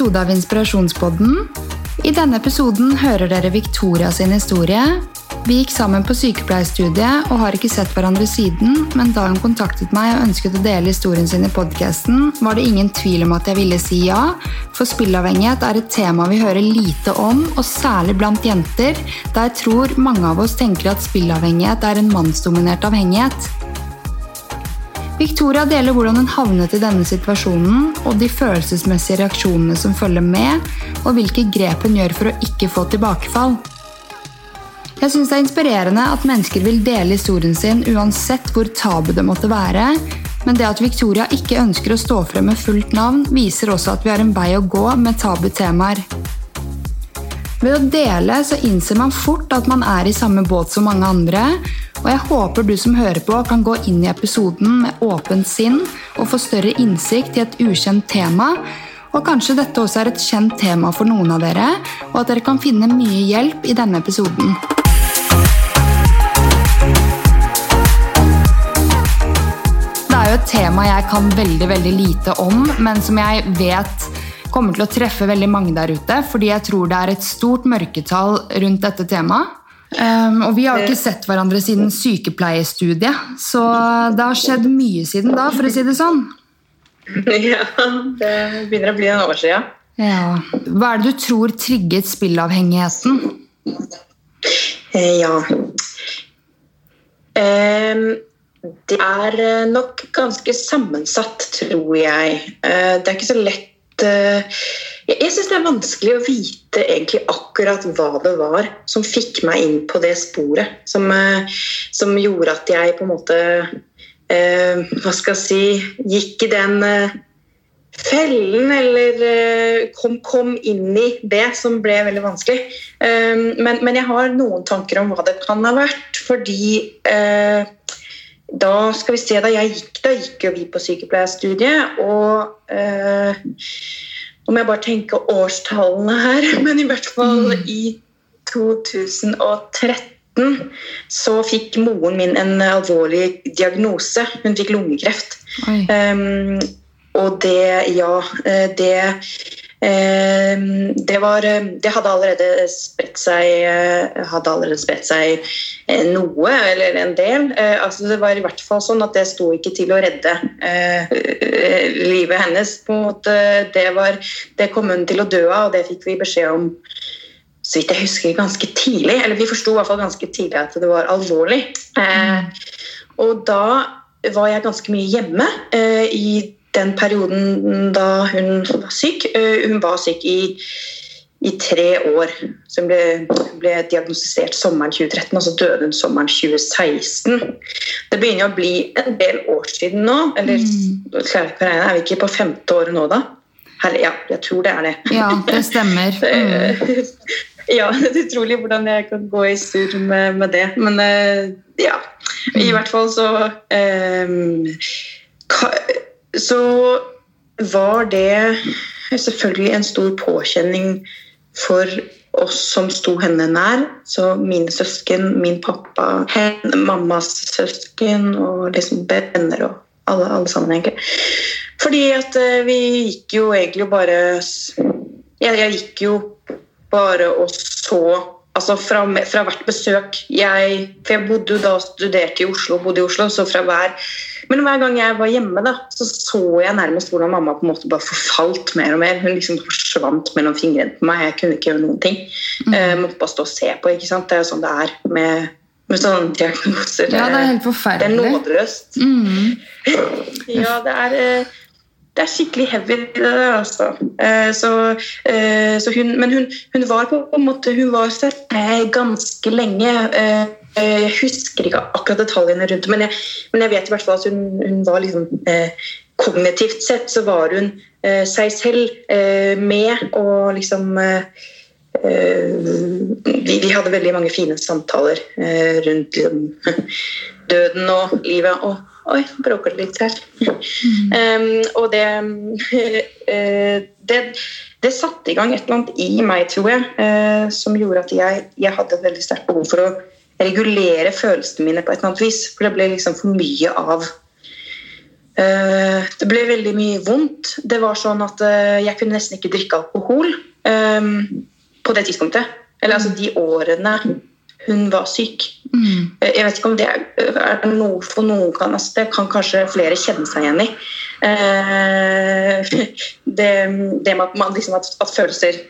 episode av Inspirasjonspodden. I denne episoden hører dere Victoria sin historie. Vi gikk sammen på sykepleierstudiet og har ikke sett hverandre siden, men da hun kontaktet meg og ønsket å dele historien sin i podkasten, var det ingen tvil om at jeg ville si ja, for spillavhengighet er et tema vi hører lite om, og særlig blant jenter, der jeg tror mange av oss tenker at spillavhengighet er en mannsdominert avhengighet. Victoria deler hvordan hun havnet i denne situasjonen, og de følelsesmessige reaksjonene som følger med, og hvilke grep hun gjør for å ikke få tilbakefall. Jeg syns det er inspirerende at mennesker vil dele historien sin uansett hvor tabu det måtte være, men det at Victoria ikke ønsker å stå frem med fullt navn, viser også at vi har en vei å gå med tabu temaer. Ved å dele så innser man fort at man er i samme båt som mange andre, og jeg håper du som hører på, kan gå inn i episoden med åpent sinn og få større innsikt i et ukjent tema. Og kanskje dette også er et kjent tema for noen av dere, og at dere kan finne mye hjelp i denne episoden. Det er jo et tema jeg kan veldig, veldig lite om, men som jeg vet kommer til å treffe veldig mange der ute, fordi jeg tror det er et stort mørketall rundt dette temaet. Um, og vi har ikke sett hverandre siden sykepleiestudiet, så det har skjedd mye siden da, for å si det sånn. Ja, det begynner å bli en år siden. Ja. Hva er det du tror trigget spillavhengigheten? Eh, ja um, Det er nok ganske sammensatt, tror jeg. Uh, det er ikke så lett jeg syns det er vanskelig å vite egentlig akkurat hva det var som fikk meg inn på det sporet. Som, eh, som gjorde at jeg på en måte eh, Hva skal jeg si Gikk i den eh, fellen, eller eh, kom, kom, inn i det som ble veldig vanskelig. Eh, men, men, jeg har noen tanker om hva det kan ha vært, fordi eh, da skal vi se, da jeg gikk, da gikk jo vi på sykepleierstudiet, og nå må jeg bare tenke årstallene her, men i hvert fall mm. i 2013 så fikk moren min en alvorlig diagnose. Hun fikk lungekreft. Um, og det, ja eh, Det det, var, eh, det hadde allerede spredt seg, eh, hadde allerede spredt seg eh, noe, eller en del. Altså det var i hvert fall sånn at det sto ikke til å redde livet hennes. Det, var, det kom hun til å dø av, og det fikk vi beskjed om så vidt jeg husker, ganske tidlig. Eller vi forsto ganske tidlig at det var alvorlig. og da var jeg ganske mye hjemme i den perioden da hun var syk. Eh, hun var syk i, i tre år. Så hun ble, ble, diagnostisert sommeren 2013, og så døde hun sommeren 2016. Det begynner å bli en del år siden nå. Eller mm. er vi ikke på femte året nå, da? Herre, ja, jeg tror det er det. Ja, det stemmer. Mm. ja, det er utrolig hvordan jeg kan gå i surr med, med, det. Men uh, ja. I mm. hvert fall så um, så var det selvfølgelig en stor påkjenning for oss som sto henne nær. Så mine søsken, min pappa, henne, mammas søsken og liksom venner og alle, alle sammen, egentlig. Fordi at eh, vi gikk jo egentlig bare Jeg, jeg gikk jo bare og så Altså fra, fra hvert besøk jeg For jeg bodde jo da studerte i Oslo, bodde i Oslo, så fra hver men hver gang jeg var hjemme, da, så så jeg nærmest hvordan mamma på en måte bare forfalt mer og mer. Hun liksom forsvant mellom fingrene på meg. Jeg kunne ikke gjøre noen ting. Mm. Uh, måtte bare stå og se på. ikke sant? Det er jo sånn det er med, med sånne diagnoser. Ja, det er helt forferdelig. Det er nådeløst. Mm. ja, det er... Uh, det er skikkelig heavy, det der, altså. Uh, så, så hun, men hun, hun, var på en måte Hun var seg ganske lenge. Uh, Eh, jeg husker ikke akkurat detaljene rundt det, men jeg, men jeg vet i hvert fall at hun, hun var liksom eh, Kognitivt sett så var hun eh, seg selv eh, med og liksom eh, eh, vi, vi, hadde veldig mange fine samtaler rundt liksom, døden og livet. og Oi, bråker det litt her. Mm. um, og det, det, det satte i gang et eller annet i meg, tror jeg, som gjorde at jeg, jeg hadde et veldig sterkt behov for å regulere følelsene mine på et eller annet vis. For det ble liksom for mye av eh, Det ble veldig mye vondt. Det var sånn at eh, jeg kunne nesten ikke drikke alkohol eh, på det tidspunktet. Eller altså de årene hun var syk. Mm. Jeg vet ikke om det er, er det noe for noen kan, altså Det kan kanskje flere kjenne seg igjen i. Det, det med at, man, liksom at, at følelser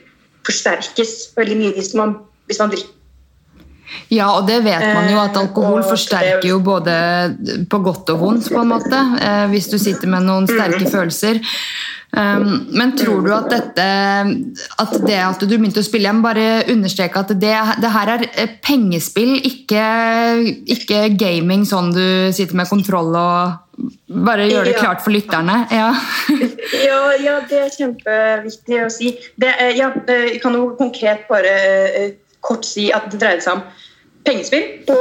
forsterkes veldig mye hvis man, hvis man drikker. Ja, og det vet man jo at Eh, alkohol forsterker jo både på godt og vondt, på en måte. eh, Hvis du sitter med noen sterke følelser. Um, men tror du at dette At det at du begynte å spille Jeg må bare understreke at det, det her er eh, pengespill, ikke, ikke gaming sånn du sitter med kontroll og Bare gjør det klart for lytterne. Ja. Ja, ja, det er kjempeviktig å si. Det, er- ja, eh, jeg kan jo konkret bare eh, kort si at det dreide seg om pengespill på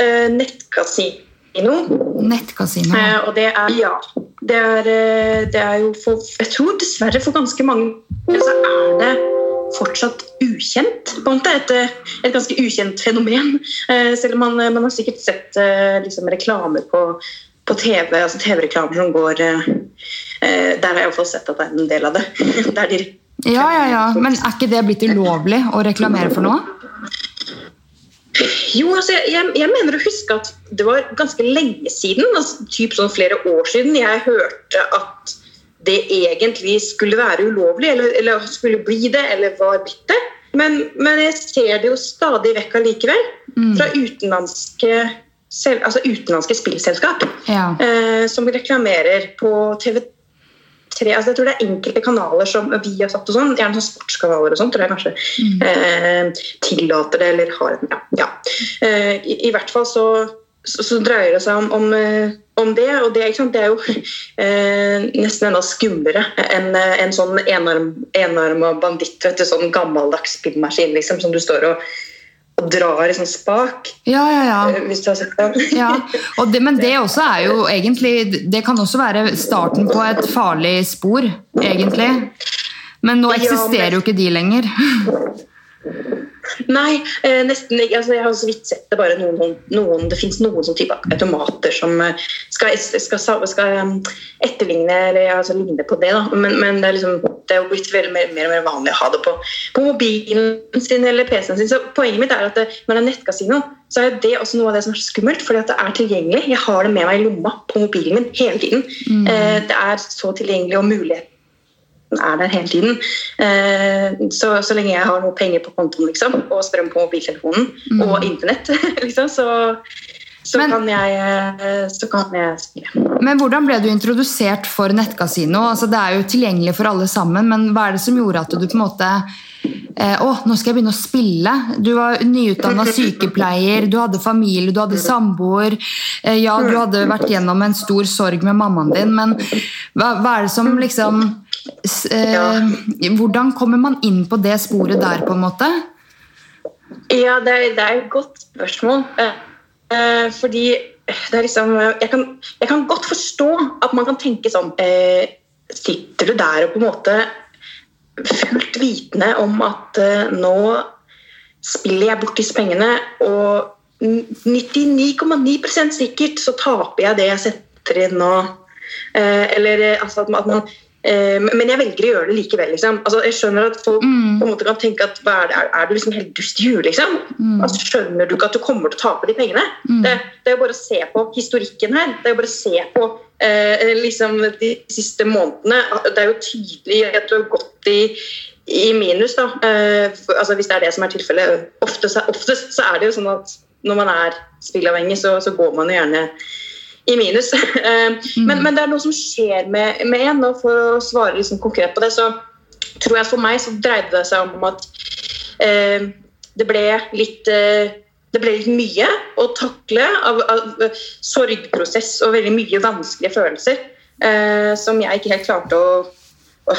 eh, nettkasino. Nettkasino. Eh, og det er ja. Det er, eh, det er jo for Jeg tror dessverre for ganske mange så er det fortsatt ukjent. på en måte, Et, eh, et ganske ukjent fenomen. Eh, selv om man, man har sikkert sett eh, liksom, reklamer på, på TV, altså TV-reklamer som går eh, eh, Der har jeg iallfall sett at det er en del av det. Der de Ja, ja, ja. Men er ikke det blitt ulovlig å reklamere for noe? Jo, altså, jeg, jeg, jeg mener å huske at det var ganske lenge siden, altså, typ sånn flere år siden, jeg hørte at det egentlig skulle være ulovlig, eller, eller skulle bli det, eller var blitt det. Men, men jeg ser det jo stadig vekk allikevel, fra utenlandske, altså utenlandske spillselskap Ja. eh, som reklamerer på TV3. Altså, jeg tror det er enkelte kanaler som vi har satt og sånn, gjerne sånn sportskanaler og sånt, tror jeg kanskje eh, tillater det, eller har ja, ja. Eh, i, I hvert fall så, så, så dreier det seg om, om, eh, om det, og det, det er jo eh, nesten enda skumlere enn eh, en sånn enarm, enarma banditt, vet du, sånn gammeldags spillmaskin liksom, som du står og, og drar i sånn spak, Ja, ja, ja. eh, hvis du har sett det. Ja, det, men det også er jo egentlig Det kan også være starten på et farlig spor, egentlig. Men nå eksisterer jo ikke de lenger. Nei, eh, nesten ikke. Altså, jeg har så vidt sett det bare noen, noen Det fins noen sånn type automater som eh, skal, skal, skal, um, etterligne eller altså, ligne på det. Da. Men, men det, er liksom, det er jo blitt veldig, mer, mer og mer vanlig å ha det på, på mobilen sin eller PC-en sin. Så poenget mitt er at det, når det er nettkasino, så er det også noe av det som er så skummelt. fordi at det er tilgjengelig. Jeg har det med meg i lomma på mobilen min hele tiden. Eh, det er så tilgjengelig og mulighet er der hele tiden. Eh, så, så lenge jeg har noe penger på kontoen liksom, og strøm på mobiltelefonen og internett, liksom, så, så, Men- kan jeg, eh, så kan jeg spille. Men hvordan ble du introdusert for nettkasino? Altså, det er jo tilgjengelig for alle sammen, men hva er det som gjorde at du på en måte eh, Å, nå skal jeg begynne å spille. Du var nyutdanna sykepleier, du hadde familie, du hadde samboer. Ja, du hadde vært gjennom en stor sorg med mammaen din, men hva, hva er det som liksom Hvordan kommer man inn på det sporet der, på en måte? Ja, det er, det er et godt spørsmål. Eh, eh, fordi det er liksom jeg kan, jeg kan godt forstå at man kan tenke sånn eh, Sitter du der og på en måte fullt vitende om at eh, nå spiller jeg bort disse pengene, og 99,9% sikkert så taper jeg det jeg setter inn nå. Eh, eller eh, altså at man, eh, Men jeg velger å gjøre det likevel. Liksom. Altså, jeg skjønner at folk Mm. på en måte kan tenke at er, det, er, er du liksom helt dust i huet, liksom? Altså, skjønner du ikke at du kommer til å tape de pengene? Det, det er jo bare å se på historikken her. Det er jo bare å se på eh, liksom de siste månedene. Det er jo tydelig at du har gått i i minus, da. Eh, for, altså, hvis det er det som er tilfellet. Oftest, oftest så er det jo sånn at når man er spillavhengig, så, så går man jo gjerne i minus. Eh, men, men det er noe som skjer med, med en, og for å svare liksom konkret på det, så tror jeg for meg så dreide det seg om at eh, det ble litt eh, det ble litt mye å takle av, av sorgprosess og veldig mye vanskelige følelser eh, som jeg ikke helt klarte å, å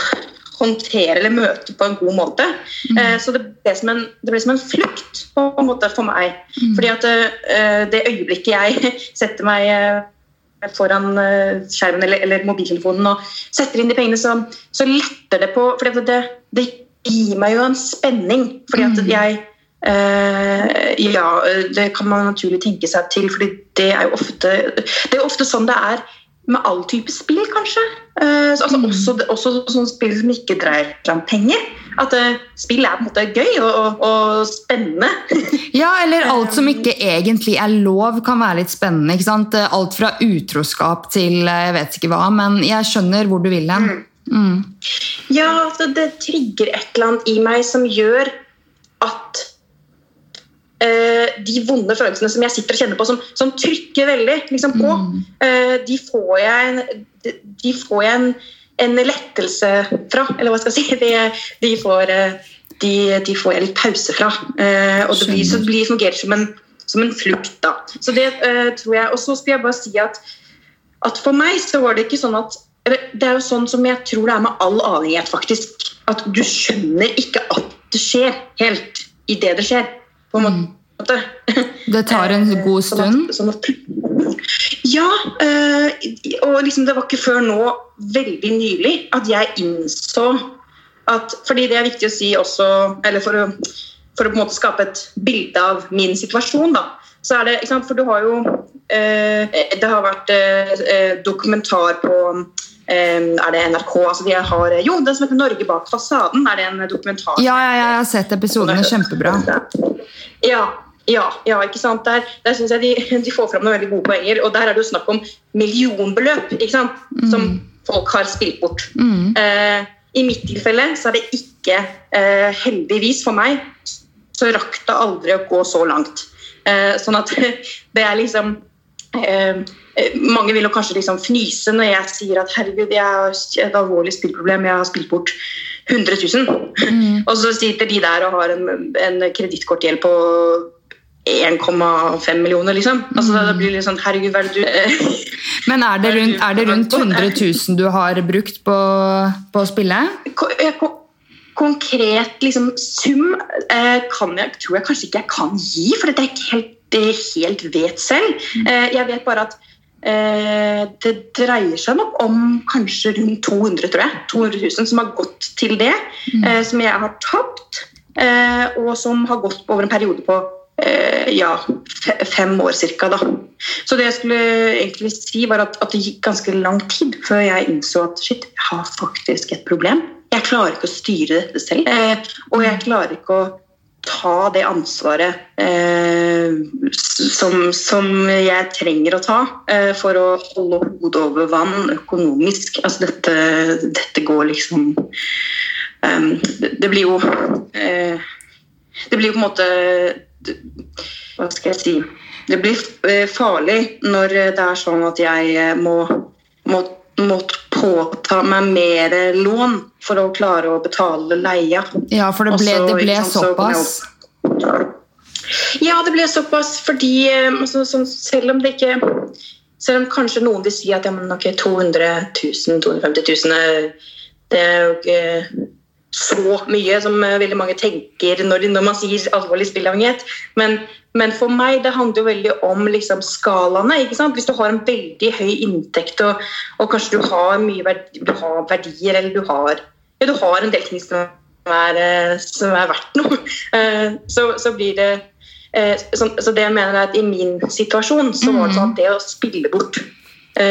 håndtere eller møte på en god måte. Eh, så det ble, som en, det ble som en flukt på en måte for meg. Fordi at eh, det øyeblikket jeg setter meg eh, foran eh, skjermen eller, eller mobiltelefonen og setter inn de pengene, så, så letter det på For det, det gir meg jo en spenning. Fordi at jeg eh, Ja, det kan man naturlig tenke seg til, for det er jo ofte Det er ofte sånn det er med all type spill, kanskje. Uh, altså mm. også, også sånne spill som ikke dreier seg om penger. At uh, spill er på en måte gøy og, og, og, spennende. ja, eller alt som ikke egentlig er lov, kan være litt spennende. ikke sant? Alt fra utroskap til jeg vet ikke hva, men jeg skjønner hvor du vil hen. Mm. Mm. Ja, det, det trigger et eller annet i meg som gjør at de vonde følelsene som jeg sitter og kjenner på, som, som trykker veldig liksom, på, mm. uh, de får jeg en, de får jeg en, en, lettelse fra. Eller hva skal jeg si? De, de, får, uh, de, de får, jeg litt pause fra. og det blir, så blir, fungerer som en, som en flukt. da. Så det tror jeg. Og så skal jeg bare si at, at for meg så var det ikke sånn at det er jo sånn som jeg tror det er med all avhengighet, faktisk. At du skjønner ikke at det skjer helt idet det skjer. På en mm. måte. Det tar en god stund? Sånn at, sånn at, ja. Øh, og liksom det var ikke før nå, veldig nylig, at jeg innså at Fordi det er viktig å si også, eller for å, for å på en måte skape et bilde av min situasjon, da. Så er det, For du har jo øh, Det har vært dokumentar på er det NRK altså de har, Jo, den som heter 'Norge bak fasaden'. er det en dokumentar. Ja, ja, jeg har sett episodene. Kjempebra. Ja, ja, ja, ikke sant? Der, der synes jeg de, de, får fram noen veldig gode poenger. Og der er det jo snakk om millionbeløp ikke sant? Mm. som folk har spilt bort. Mm. Eh, I mitt tilfelle så er det ikke eh, Heldigvis for meg så rakk det aldri å gå så langt. Eh, sånn at det er liksom Eh, mange vil jo kanskje liksom fnyse når jeg sier at herregud, jeg har et alvorlig spillproblem, jeg har spilt bort 100 000. Mm. og så sitter de der og har en, en kredittkortgjeld på 1,5 millioner, liksom. Altså, mm. Det blir litt sånn Herregud, hva er det du Men er det, rundt, er det rundt 100 000 du har brukt på, på å spille? Konkret liksom, sum eh, kan jeg, tror jeg kanskje ikke jeg kan gi, for det er ikke helt, det helt vet selv. Mm. Eh, jeg vet bare at det dreier seg nok om kanskje rundt 200 tror jeg, 200 000 som har gått til det. Mm. Eh, som jeg har tapt, eh, og som har gått over en periode på ja, fem år ca. Så det jeg skulle egentlig si, var at, at, det gikk ganske lang tid før jeg innså at shit, jeg har faktisk et problem. Jeg klarer ikke å styre dette selv. og jeg klarer ikke å ta det ansvaret eh, som, som, jeg trenger å ta eh, for å holde hodet over vann økonomisk. Altså dette, dette går liksom um, det, blir jo eh, Det blir jo på en måte Hva skal jeg si Det blir eh, farlig når det er sånn at jeg eh, må, må, må påta meg mer lån for å klare å betale leia. Ja, for det ble, Også, det ble såpass? Ja, det ble såpass fordi så, så, selv om det ikke Selv om kanskje noen vil si at ja, men, okay, 200 000, 250 000 det er jo ikke så mye som eh, veldig mange tenker når, når man sier alvorlig spillavhengighet. Men, men, for meg det handler jo veldig om liksom, skalaene. Hvis du har en veldig høy inntekt og, og kanskje du har mye verdi, du har verdier eller du har, ja, du har en del ting som er, eh, som er verdt noe, eh, så, så blir det så, så, det jeg mener er at I min situasjon så var det sånn at det å spille bort Eh,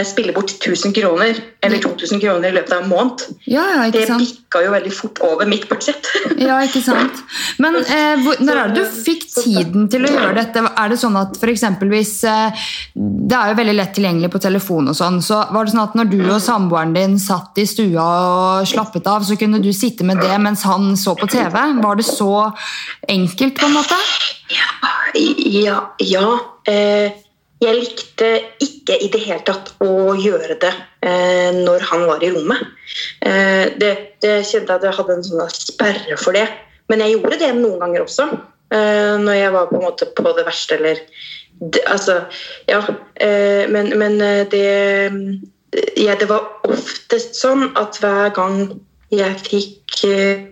spille bort 1000 kroner eller 2000 kroner i løpet av en måned. Ja, ja, det bikka jo veldig fort over mitt budsjett. ja, ikke sant. Men eh, hvor, når er det du fikk tiden til å gjøre dette? Er det sånn at for hvis eh, Det er jo veldig lett tilgjengelig på telefon og sånn. Så var det sånn at når du og samboeren din satt i stua og slappet av, så kunne du sitte med det mens han så på TV? Var det så enkelt, på en måte? Ja. ja, ja. Eh, jeg likte ikke i det hele tatt å gjøre det eh, når han var i rommet. Eh, det, det kjente jeg at jeg hadde en sånn sperre for det. Men jeg gjorde det noen ganger også. Eh, når jeg var på en måte på det verste eller det, Altså, ja. Eh, men, men eh, det ja, Det var oftest sånn at hver gang jeg fikk eh,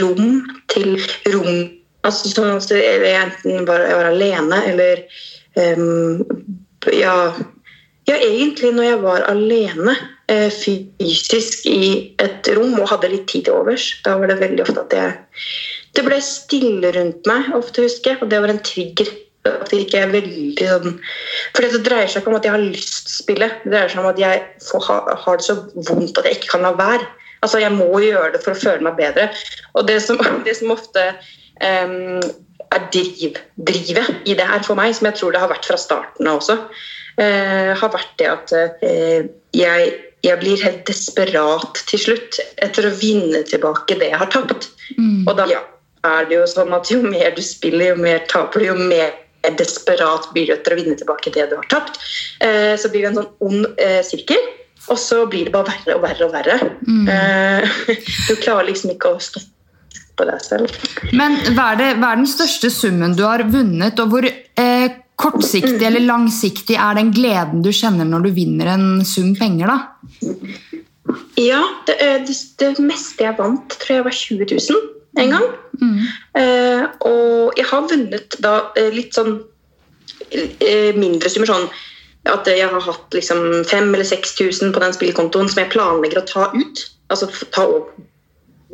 rom til rom altså sånn at jeg enten var, jeg var alene eller ja, ja, egentlig når jeg var alene eh, fysisk i et rom og hadde litt tid til overs. Da var det veldig ofte at jeg Det ble stille rundt meg, ofte husker jeg, og det var en trigger. At det ikke er veldig sånn For det dreier seg ikke om at jeg har lyst til å spille. Det dreier seg om at jeg har det så vondt at jeg ikke kan la være. Altså, Jeg må gjøre det for å føle meg bedre. Og det som, det som ofte um, er driv, drivet i det her for meg, som jeg tror det har vært fra starten av også, eh, har vært det at eh, jeg, jeg, blir helt desperat til slutt etter å vinne tilbake det jeg har tapt. Mm. Og da ja, er det jo sånn at jo mer du spiller, jo mer taper du, jo mer desperat blir du etter å vinne tilbake det du har tapt. Eh, så blir det en sånn ond sirkel. Og så blir det bare verre og verre og verre. Mm. du klarer liksom ikke å stoppe på deg selv. Men hva er, det, hva er, den største summen du har vunnet, og hvor eh, kortsiktig eller langsiktig er den gleden du kjenner når du vinner en sum penger, da? Ja, det, det, det meste jeg vant, tror jeg var 20 000 en gang. Mm. Eh, og jeg har vunnet da eh, litt sånn eh, mindre summer, sånn at jeg har hatt liksom 5000 eller 6000 på den spillkontoen som jeg planlegger å ta ut. Altså ta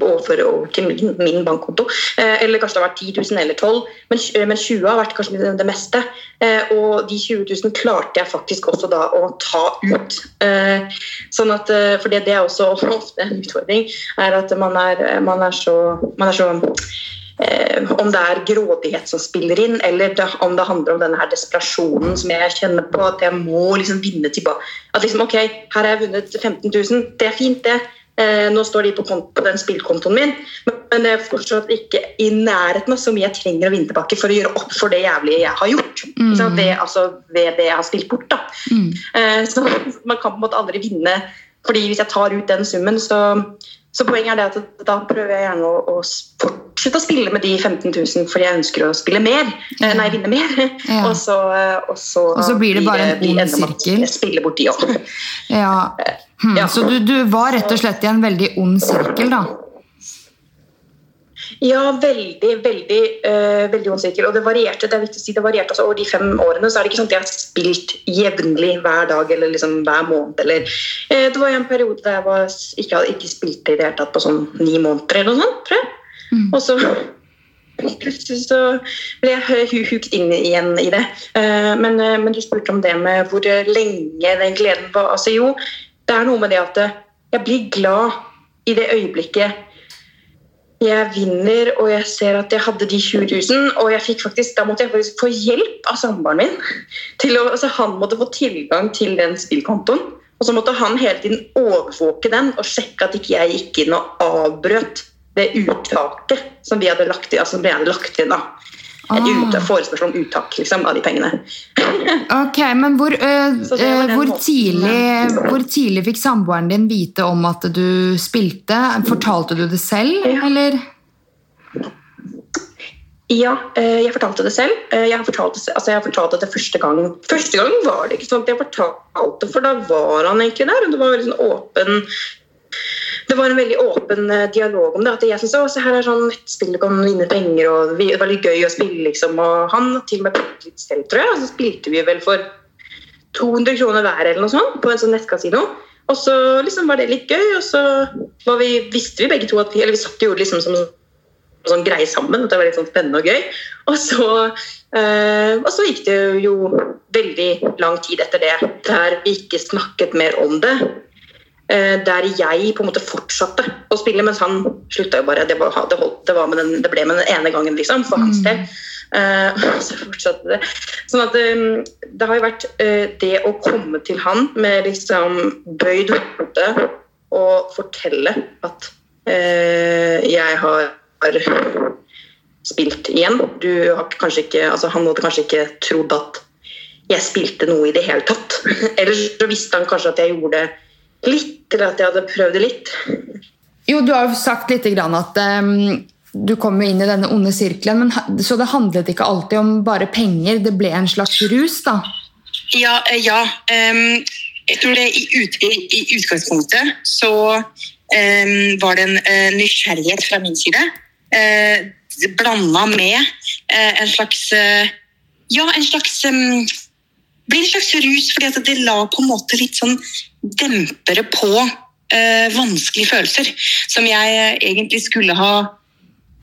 overføre over til min, min bankkonto. Eh, eller kanskje det har vært 10 000 eller 12 men, eh, men 20 har vært kanskje det, meste. Eh, og de 20 000 klarte jeg faktisk også da å ta ut. Eh, sånn at, eh, for det, det, er også ofte en utfordring, er at man er, man er så, man er så Eh, om det er grådighet som spiller inn, eller om det handler om denne her desperasjonen som jeg kjenner på, at jeg må liksom vinne tilbake. At liksom, ok, her har jeg vunnet 15 000, det er fint, det. Eh, nå står de på, på den spillkontoen min, men det er fortsatt ikke i nærheten av så mye jeg trenger å vinne tilbake for å gjøre opp for det jævlige jeg har gjort. Mm. Ved, altså, ved, det jeg har spilt bort. Da. Mm. Eh, så man kan på en måte aldri vinne, fordi hvis jeg tar ut den summen, så, så poenget er det at da prøver jeg gjerne å, å fortsette å spille med de 15 000 fordi jeg ønsker å spille mer. Eh, nei, vinne mer. Ja. Og, så, og, så, og, så, blir det bare en ond sirkel. Spille bort de òg. Ja. Hmm, ja. Så du, du, var rett og slett i en veldig ond sirkel, da? Ja, veldig, veldig, uh, veldig ond sirkel. Og det varierte det er viktig å si, det varierte altså, over de fem årene. så er det ikke sånn at jeg har spilt jevnlig hver dag eller liksom hver måned. Eller, uh, det var en periode der jeg var, ikke ikke spilte i det hele tatt på sånn ni måneder eller noe sånt. tror jeg. Mm. Og så plutselig så ble jeg hukt inn igjen i det. Uh, men, men, du spurte om det med hvor lenge den gleden var. Altså jo, det er noe med det at jeg blir glad i det øyeblikket jeg vinner og jeg ser at jeg hadde de 20 000. Og jeg fikk faktisk, da måtte jeg faktisk få hjelp av samboeren min. Å, altså han måtte få tilgang til den spillkontoen. Og så måtte han hele tiden overvåke den og sjekke at ikke jeg gikk inn og avbrøt det uttaket som vi hadde lagt, altså, vi hadde lagt inn. da et ah. forespørsel om uttak liksom, av de pengene. ok, Men hvor, uh, hvor, tidlig, hvor, tidlig, fikk samboeren din vite om at du spilte? Fortalte du det selv, ja. eller? Ja, jeg fortalte det selv. Jeg har fortalt det, altså jeg fortalte det første gang. Første gang var det ikke sånn at jeg fortalte, for da var han egentlig der. og Det var veldig sånn åpen det var en veldig åpen eh, dialog om det. at jeg synes, å, her er sånn nettspill du kan vinne penger, og det var litt gøy å spille. liksom, og Han til og med prøvde litt selv, tror jeg. Og så spilte vi vel for 200 kroner hver eller noe sånt på en sånn nettkasino. Og så liksom var det litt gøy, og så vi, visste vi begge to at vi eller vi satt og gjorde liksom som sånn greie sammen. at Det var litt sånn spennende og gøy. Og så, øh, og så gikk det jo veldig lang tid etter det der vi ikke snakket mer om det. Eh, der jeg på en måte fortsatte å spille, mens han slutta jo bare. Det, var, det, holdt, det, den, det, ble med den ene gangen, liksom, for hans del. Uh, så fortsatte det. Sånn at um, det har jo vært uh, det å komme til han med liksom bøyd hode og fortelle at uh, jeg har, har spilt igjen. Du har kanskje ikke, altså Han hadde kanskje ikke trodd at jeg spilte noe i det hele tatt. Eller så visste han kanskje at jeg gjorde det litt, eller at jeg hadde prøvd det litt. Jo, du har jo sagt litt at um, du kom inn i denne onde sirkelen, men, så det handlet ikke alltid om bare penger? Det ble en slags rus, da? Ja. Eh, ja um, jeg tror det i, ut, i, i utgangspunktet så um, var det en uh, nysgjerrighet fra min side. Uh, eh, Blanda med uh, en slags Ja, en slags um, blir en slags rus, fordi det la på en måte litt sånn dempere på eh, vanskelige følelser. Som jeg egentlig skulle ha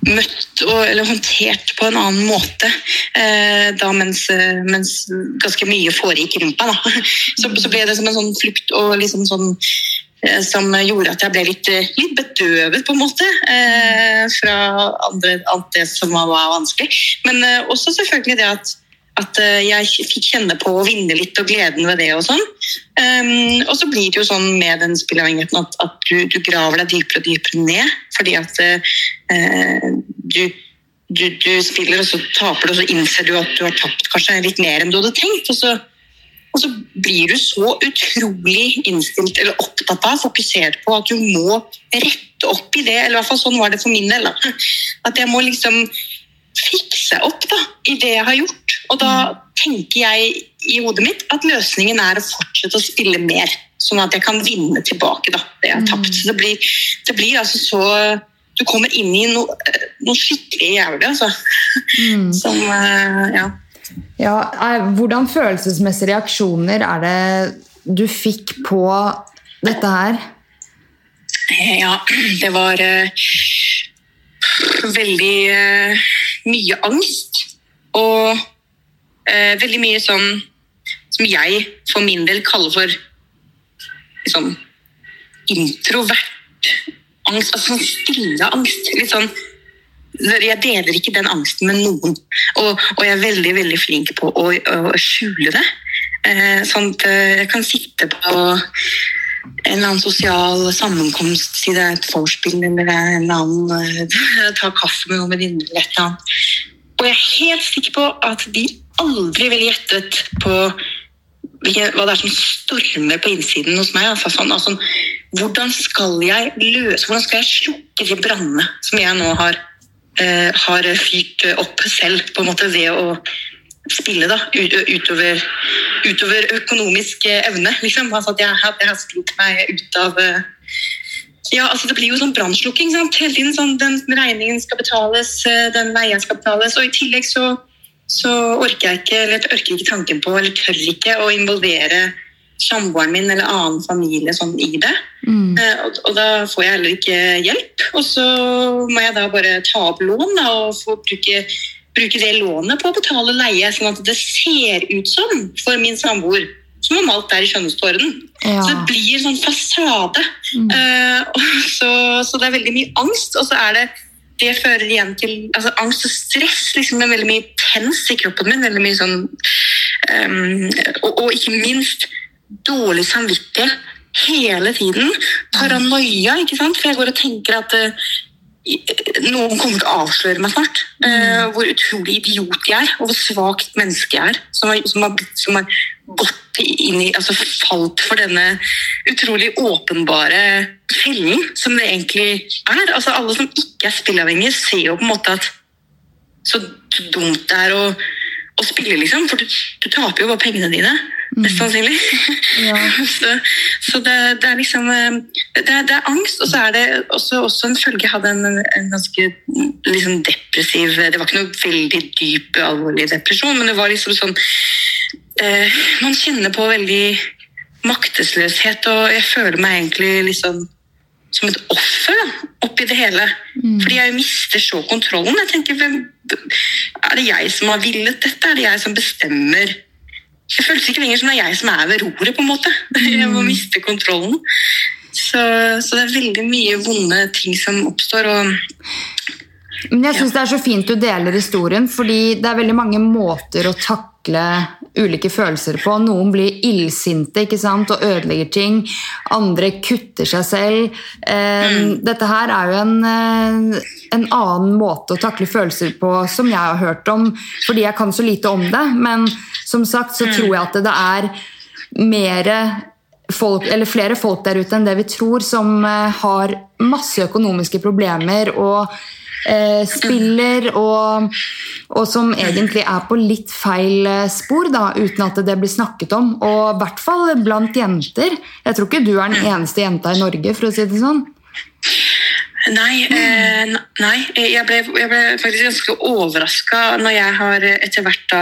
møtt og, eller håndtert på en annen måte eh, da mens, mens, ganske mye foregikk rundt meg. Da. Så, så, ble det som en sånn flukt og liksom sånn eh, som gjorde at jeg ble litt, litt bedøvet, på en måte, eh, fra andre, alt det som var vanskelig. Men eh, også selvfølgelig det at at eh, jeg fikk kjenne på å vinne litt og gleden ved det. Og sånn. Um, og så blir det jo sånn med den spilleavhengigheten at, at du, du, graver deg dypere og dypere ned. Fordi at uh, du, du, du, spiller, og så taper du, og så innser du at du har tapt kanskje litt mer enn du hadde tenkt. Og så, og så blir du så utrolig innstilt eller opptatt av, fokusert på at du må rette opp i det. Eller i hvert fall sånn var det for min del. At jeg må liksom fikse opp da, i det jeg har gjort. Og da tenker jeg i hodet mitt at løsningen er å fortsette å spille mer. Sånn at jeg kan vinne tilbake da, det jeg har tapt. Så det blir, det blir altså så Du kommer inn i noe, noe skikkelig jævlig, altså. Mm. Som Ja. Ja. er, hvordan følelsesmessige reaksjoner er det du fikk på dette her? Ja, det var uh, veldig uh, mye angst. Og eh, veldig mye sånn som jeg for min del kaller for liksom, introvert angst. Altså sånn stille angst. Litt sånn jeg deler ikke den angsten med noen. Og, og jeg er veldig veldig flink på å, å skjule det. Eh, sånn at jeg kan sitte på en eller annen sosial sammenkomst, si det er et vorspiel eller en eller annen uh, ta kaffe med noen venninner eller et eller annet. Og jeg er helt sikker på at de aldri ville gjettet på hva det er som stormer på innsiden hos meg. Altså, sånn, altså, hvordan skal jeg løse, hvordan skal jeg slukke de brannene som jeg nå har, uh, har fyrt opp selv, på en måte ved å spille da, utover, utover økonomisk evne. Liksom. Altså at jeg, jeg har spilt meg ut av eh, ja, altså Det blir jo sånn brannslukking hele tiden. sånn Den regningen skal betales, eh, den leien skal betales. Og i tillegg så, så orker jeg ikke eller orker ikke tanken på, eller tør ikke å involvere samboeren min eller annen familie sånn i det. Mm. Eh, og, og, da får jeg heller ikke hjelp. Og så må jeg da bare ta opp lån da, og få bruke bruke det lånet på å betale leie, sånn at det ser ut som for min samboer som om alt er i skjønnhetstårnen. Ja. Så det blir sånn fasade. Mm. Uh, så, så, det er veldig mye angst, og så er det det fører igjen til altså, angst og stress. liksom er veldig mye tens i kroppen min. veldig mye sånn um, og, og, ikke minst dårlig samvittighet hele tiden. Paranoia, ikke sant? for jeg går og tenker at uh, noen kommer til å avsløre meg snart. Uh, hvor utrolig idiot jeg er, og hvor svakt menneske jeg er. Som har, som har, som har gått inn i, altså falt for denne utrolig åpenbare fellen som det egentlig er. Altså Alle som ikke er spilleavhengige, ser jo på en måte at så dumt det er å, å spille, liksom. For du, du taper jo bare pengene dine. Mest sannsynlig. Ja. så, så det, det, er liksom eh, det er, det er, angst, og så er det også, også en følge Jeg hadde en, en ganske liksom depressiv Det var ikke noe veldig dyp, alvorlig depresjon, men det var liksom sånn eh, Man kjenner på veldig maktesløshet, og jeg føler meg egentlig liksom som et offer da, oppi det hele. Mm. Fordi jeg mister så kontrollen. Jeg tenker, hvem, Er det jeg som har villet dette? Er det jeg som bestemmer det føles ikke lenger som det er jeg som er ved roret, på en måte. Jeg må mm. miste kontrollen. Så, så, det er veldig mye vonde ting som oppstår. og men jeg syns det er så fint du deler historien, fordi det er veldig mange måter å takle ulike følelser på. Noen blir illsinte ikke sant, og ødelegger ting. Andre kutter seg selv. Eh, mm. Dette her er jo en, eh, en, annen måte å takle følelser på som jeg har hørt om, fordi jeg kan så lite om det. Men som sagt så mm. tror jeg at det er mer folk, eller flere folk der ute enn det vi tror, som eh, har masse økonomiske problemer. og eh, spiller, og, og, som egentlig er på litt feil eh, spor, da, uten at det blir snakket om. Og i hvert fall blant jenter. Jeg tror ikke du er den eneste jenta i Norge, for å si det sånn. Nei, eh, nei. Jeg, ble, jeg ble, faktisk ganske overraska når jeg har etter hvert da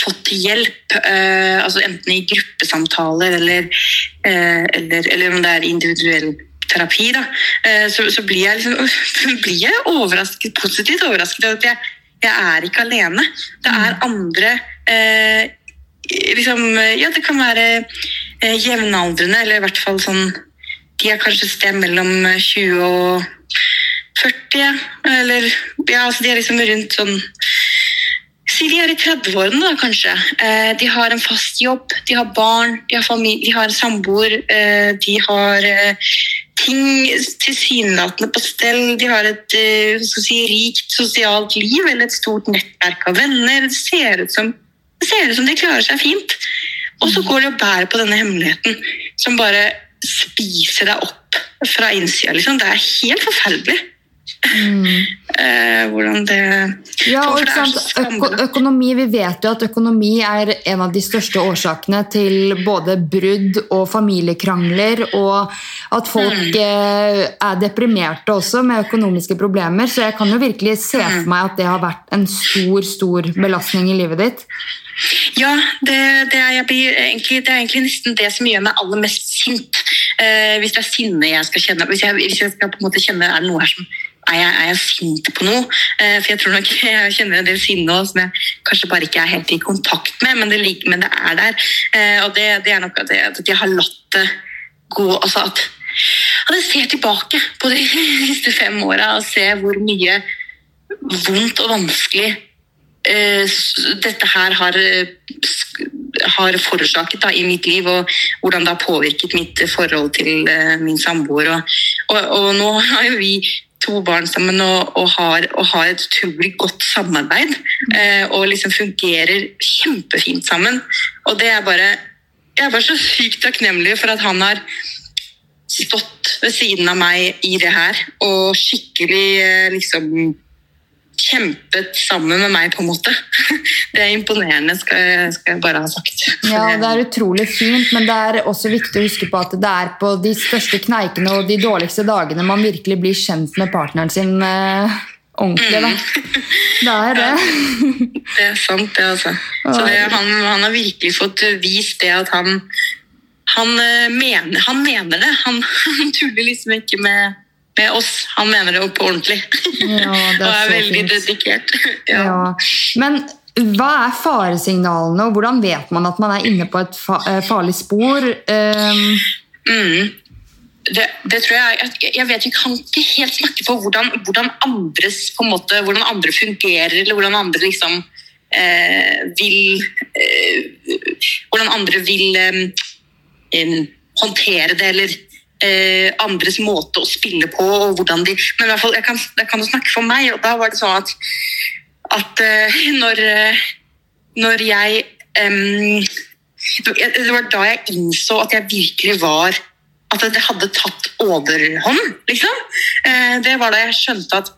fått hjelp. Eh, altså enten i gruppesamtaler eller, eh, eller, eller, om det er individuell terapi, da, eh, så, så blir jeg, liksom, blir jeg overrasket, positivt overrasket over at jeg, jeg er ikke alene. Det er andre eh, liksom, Ja, det kan være eh, jevnaldrende, eller i hvert fall sånn De er kanskje sted mellom 20 og 40, eller Ja, altså de er liksom rundt sånn Si de er i 30-årene, da, kanskje. Eh, de har en fast jobb, de har barn, de har, familie, de har samboer. Eh, de har eh, ting tilsynelatende på stell. De har et si, rikt sosialt liv eller et stort nettverk av venner. Det ser ut som, ser ut som de klarer seg fint. Og så går de og bærer på denne hemmeligheten som bare spiser deg opp fra innsida. Liksom. Det er helt forferdelig. Mm. Uh, hvordan det Ja, og? Øko økonomi, Vi vet jo at økonomi er en av de største årsakene til både brudd og familiekrangler, og at folk mm. eh, er deprimerte også med økonomiske problemer. Så jeg kan jo virkelig se for mm. meg at det har vært en stor, stor belastning i livet ditt. Ja, det, det, er, egentlig, det, er, egentlig, nesten det som gjør meg aller mest sint. Eh, hvis det er sinne jeg skal kjenne, hvis jeg, hvis jeg skal på en måte kjenne er det noe her som er jeg, er jeg sint på noe? Eh, for jeg tror nok jeg kjenner en del sinne som jeg kanskje bare ikke er helt i kontakt med, men det, men det er der. Eh, og det, det er nok at jeg, at jeg, har latt det gå altså at, at jeg ser tilbake på de siste fem åra og ser hvor mye vondt og vanskelig dette her har, har forårsaket da, i mitt liv, og hvordan det har påvirket mitt forhold til uh, min samboer. Og, og, og, nå har jo vi to barn sammen og, og, har, og har, et utrolig godt samarbeid. Eh, og liksom fungerer kjempefint sammen. Og det er bare Jeg er bare så sykt takknemlig for at han har stått ved siden av meg i det her og skikkelig eh, liksom kjempet sammen med meg, på en måte. Det er imponerende, skal jeg, skal jeg, bare ha sagt. Ja, det er utrolig fint, men det er også viktig å huske på at det er på de største kneikene og de dårligste dagene man virkelig blir kjent med partneren sin eh, ordentlig. Da. Mm. Det er det. Ja, det er sant, det, altså. Så det, han, han, har virkelig fått vist det at han han eh, mener, han mener det. Han, han tuller liksom ikke med med oss. Han mener det på ordentlig. Ja, og er veldig fint. dedikert. Ja. Ja. Men hva er faresignalene, og hvordan vet man at man er inne på et eh, farlig spor? Um... Mm. Det, det, tror jeg, jeg vet vi kan ikke helt snakke for hvordan, hvordan, andres, på måte, hvordan andre fungerer, eller hvordan andre liksom eh, vil eh, Hvordan andre vil eh, håndtere det, eller eh, andres måte å spille på. og hvordan de, Men i hvert fall, jeg kan, jeg kan snakke for meg, og da var det sånn at, at eh, når, uh, når jeg um, Det var da jeg innså at jeg virkelig var At det hadde tatt overhånd, liksom. Eh, det var da jeg skjønte at,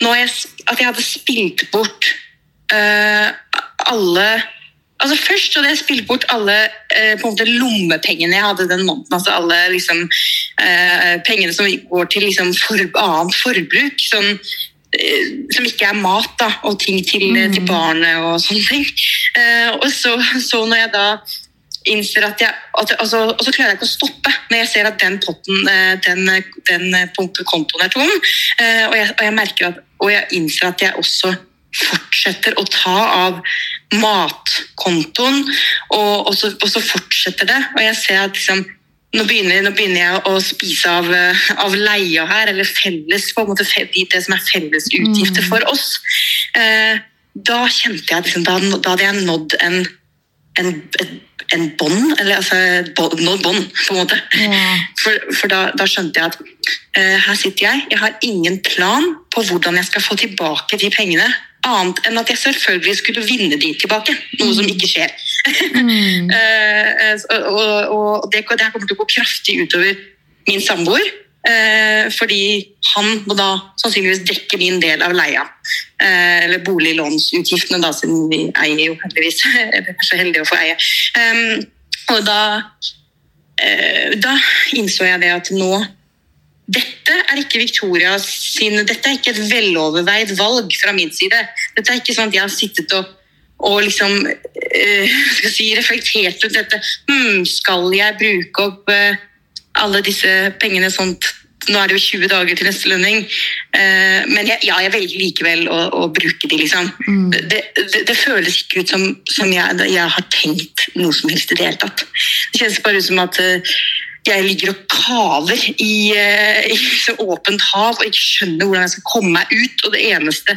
jeg, at jeg hadde spilt bort alle Altså Først hadde jeg spilt bort alle eh, på en måte lommepengene jeg hadde den måneden. altså Alle liksom, eh, pengene som går til liksom, for, annet forbruk. Sånn, eh, som ikke er mat da, og ting til, mm. til barnet og sånne ting. Eh, og så, så, når jeg da innser at jeg at, altså, Og så klarer jeg ikke å stoppe når jeg ser at den potten, eh, den, den kontoen er tom. Eh, og jeg, og jeg merker at, og jeg innser at jeg også fortsetter å ta av matkontoen, og, og, så, og, så, fortsetter det. Og jeg ser at liksom, nå, begynner, nå begynner, jeg å spise av, av leia her, eller felles, på en måte det som er fellesutgifter mm. for oss. Eh, da kjente jeg liksom, da, da hadde jeg nådd en, en, en bånd, eller altså nådd bånd, på en måte. Mm. For, for da, da, skjønte jeg at uh, her sitter jeg, jeg har ingen plan på hvordan jeg skal få tilbake de pengene Annet enn at jeg selvfølgelig skulle vinne de tilbake, noe som ikke skjer. Mm. uh, og, og det, det, kommer til å gå kraftig utover min samboer. Uh, fordi han må da sannsynligvis dekke min del av leia. Eller boliglånsutgiftene, da, siden vi eier jo heldigvis. Eller er så heldige å få eie. Um, og da, da innså jeg det at nå dette er ikke Victoria sin, dette er ikke et veloverveid valg fra min side. Dette er ikke sånn at jeg har sittet og, og liksom uh, si, reflektert rundt dette. Hm, skal jeg bruke opp øh, alle disse pengene sånt nå er det jo 20 dager til neste lønning, eh, men jeg, ja, jeg velger likevel å, å bruke de, liksom. Mm. Det, det, det føles ikke ut som, som jeg, jeg, har tenkt noe som helst i det hele tatt. Det kjennes bare ut som at jeg ligger og kaver i, uh, i så åpent hav og ikke skjønner hvordan jeg skal komme meg ut, og det eneste,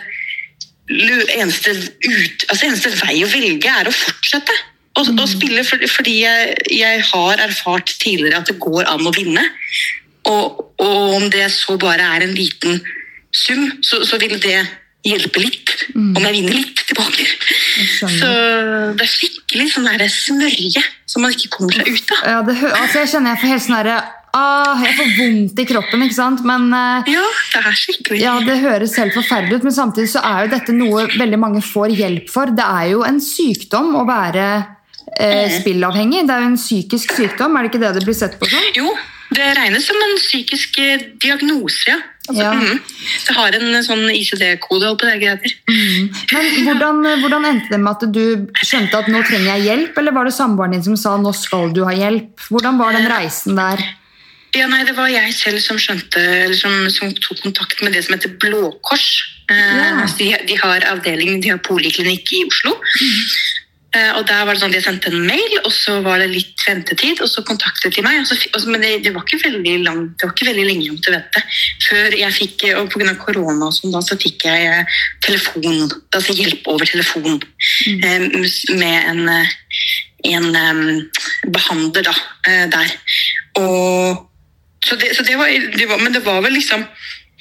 eneste, ut, altså eneste vei å velge er å fortsette. Å, mm. spille fordi jeg, jeg har erfart tidligere at det går an å vinne. Og, og, om det så bare er en liten sum, så, så vil det hjelpe litt. Mm. Om jeg vinner litt tilbake. Så det er skikkelig sånn derre smørje som man ikke kommer seg ut av. Ja, det, altså jeg kjenner jeg får helt sånn derre Ah, jeg får vondt i kroppen, ikke sant? Men, uh, ja, det er skikkelig. Ja, det høres helt forferdelig ut, men samtidig så er jo dette noe veldig mange får hjelp for. Det er jo en sykdom å være uh, spillavhengig. Det er jo en psykisk sykdom, er det ikke det det blir sett på sånn? Jo, det regnes som en psykisk eh, diagnose, ja. Altså, ja. Mm, det har en eh, sånn ICD-kode. Mm. Men hvordan, eh, hvordan, endte det med at du skjønte at nå trenger jeg hjelp, eller var det samboeren din som sa nå skal du ha hjelp? Hvordan var den reisen der? Ja, nei, Det var jeg selv som skjønte, eller som, som tok kontakt med det som heter Blå Kors. Ja. de, de, har avdeling, de har poliklinikk i Oslo. Mm. Eh, og der var det sånn at Jeg sendte en mail, og så var det litt ventetid. og Så kontaktet de meg. Så, men det, det, var ikke veldig lang, det var ikke veldig lenge om til å vente. Før jeg fikk, og Pga. korona og sånn, da, så fikk jeg eh, telefon, altså hjelp over telefon mm. Eh, med en, en behandler da, der. Og, så det, så det, var, det var Men det var vel liksom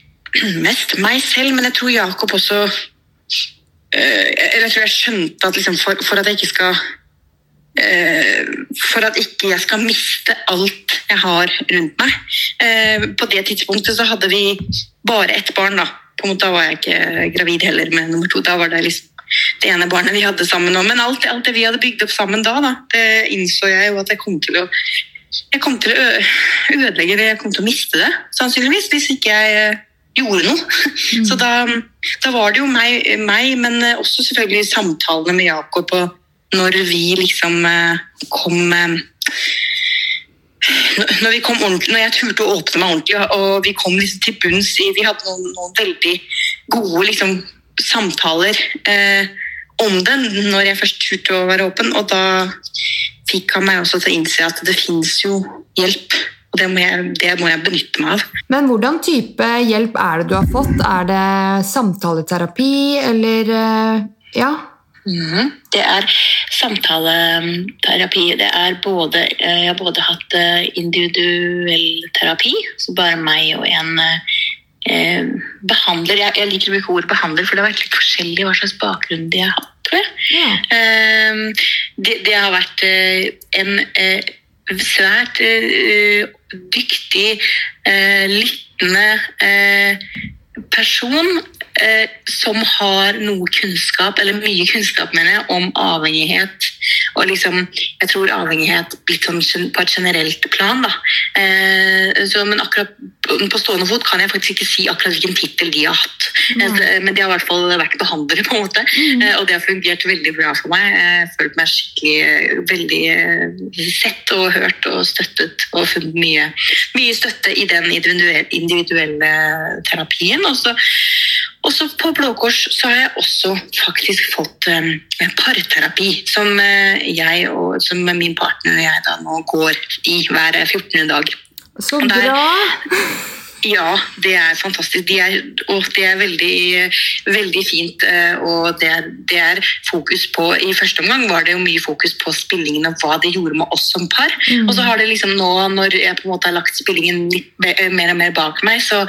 mest meg selv, men jeg tror Jakob også Eh, eller jeg tror jeg skjønte at liksom for, for, at jeg ikke skal eh, For at ikke jeg skal miste alt jeg har rundt meg. Eh, på det tidspunktet så hadde vi bare ett barn. Da På en måte Da var jeg ikke gravid heller med nummer to. Da var det liksom det ene barnet vi hadde sammen. Men alt, alt det vi hadde bygd opp sammen da, da, det innså jeg jo at jeg kom til å jeg kom til å ødelegge det, jeg kom til å miste det, sannsynligvis, hvis ikke jeg gjorde noe. Mm. Så da, da, var det jo meg, meg, men også selvfølgelig samtalene med Jakob og når vi liksom eh, kom eh, når, vi kom når jeg turte å åpne meg ordentlig, og vi kom liksom til bunns i Vi hadde noen, noen veldig gode liksom, samtaler eh, om det når jeg først turte å være åpen. Og da fikk han meg også til å innse at det fins jo hjelp og det må, jeg, det må, jeg, benytte meg av. Men hvordan type hjelp er det du har fått? Er det samtaleterapi, eller eh, ja? Mm, det er samtaleterapi. Det er både, eh, jeg har både hatt eh, individuell terapi, så bare meg og en eh, behandler. Jeg, jeg, liker å bruke ordet behandler, for det har vært litt forskjellig hva slags bakgrunn de har hatt. Ja. Eh, det, det, har vært en svært dyktig, eh, lyttende eh, person eh, som har noe kunnskap, eller mye kunnskap mener jeg, om avhengighet. Og liksom, jeg tror avhengighet litt sånn på et generelt plan. da. Eh, så, men akkurat på stående fot kan jeg faktisk ikke si akkurat hvilken tittel de har hatt. Mm. Men de har i hvert fall vært behandlere, på en måte. Mm. Eh, og det har fungert veldig bra for meg. Jeg følt meg skikkelig eh, veldig sett og hørt og støttet. Og funnet mye, mye støtte i den individuelle terapien. Og så også på Blå Kors så har jeg også faktisk fått um, parterapi, som uh, jeg og som min partner og jeg da nå går i hver 14. dag. Så bra! Ja, det er fantastisk. De er, og det er veldig, veldig fint. Eh, og det er, det er, fokus på I første omgang var det jo mye fokus på spillingen og hva det gjorde med oss som par. Mm. Og så har det liksom nå, når jeg på en måte har lagt spillingen litt mer og mer bak meg, så,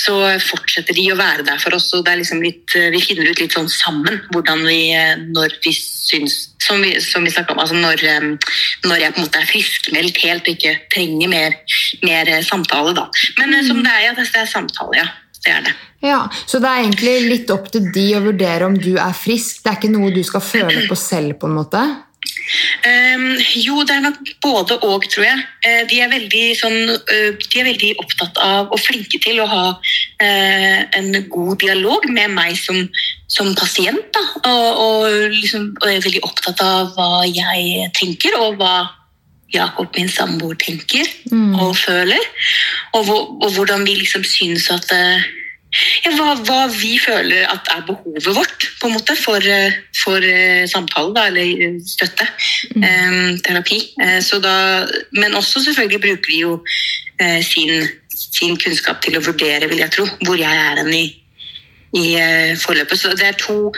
så fortsetter de å være der for oss. og det er liksom litt, Vi finner ut litt sånn sammen hvordan vi, når vi syns Som vi, som vi om, altså når, når, jeg på en måte er friskmeldt helt og ikke trenger mer, mer samtale. da. Men mm. som det er, ja, det er samtale, ja. Det er det. Ja, Så det er egentlig litt opp til de å vurdere om du er frisk? Det er ikke noe du skal føle på selv? på en måte? Um, jo, det er nok både og, tror jeg. Uh, de, er veldig, sånn, uh, de er veldig opptatt av og flinke til å ha uh, en god dialog med meg som, som pasient. Da. Og, og, liksom, og er veldig opptatt av hva jeg tenker, og hva Jakob, min samboer, tenker og føler. Og, og hvordan vi liksom syns at ja, hva, hva vi føler at er behovet vårt på en måte for, eh, for eh, samtale da, eller støtte. støtte. eh, terapi. Eh, så da, men også selvfølgelig bruker de jo eh, sin, sin kunnskap til å vurdere, vil jeg tro, hvor jeg er hen i, i eh, forløpet. Så det er to,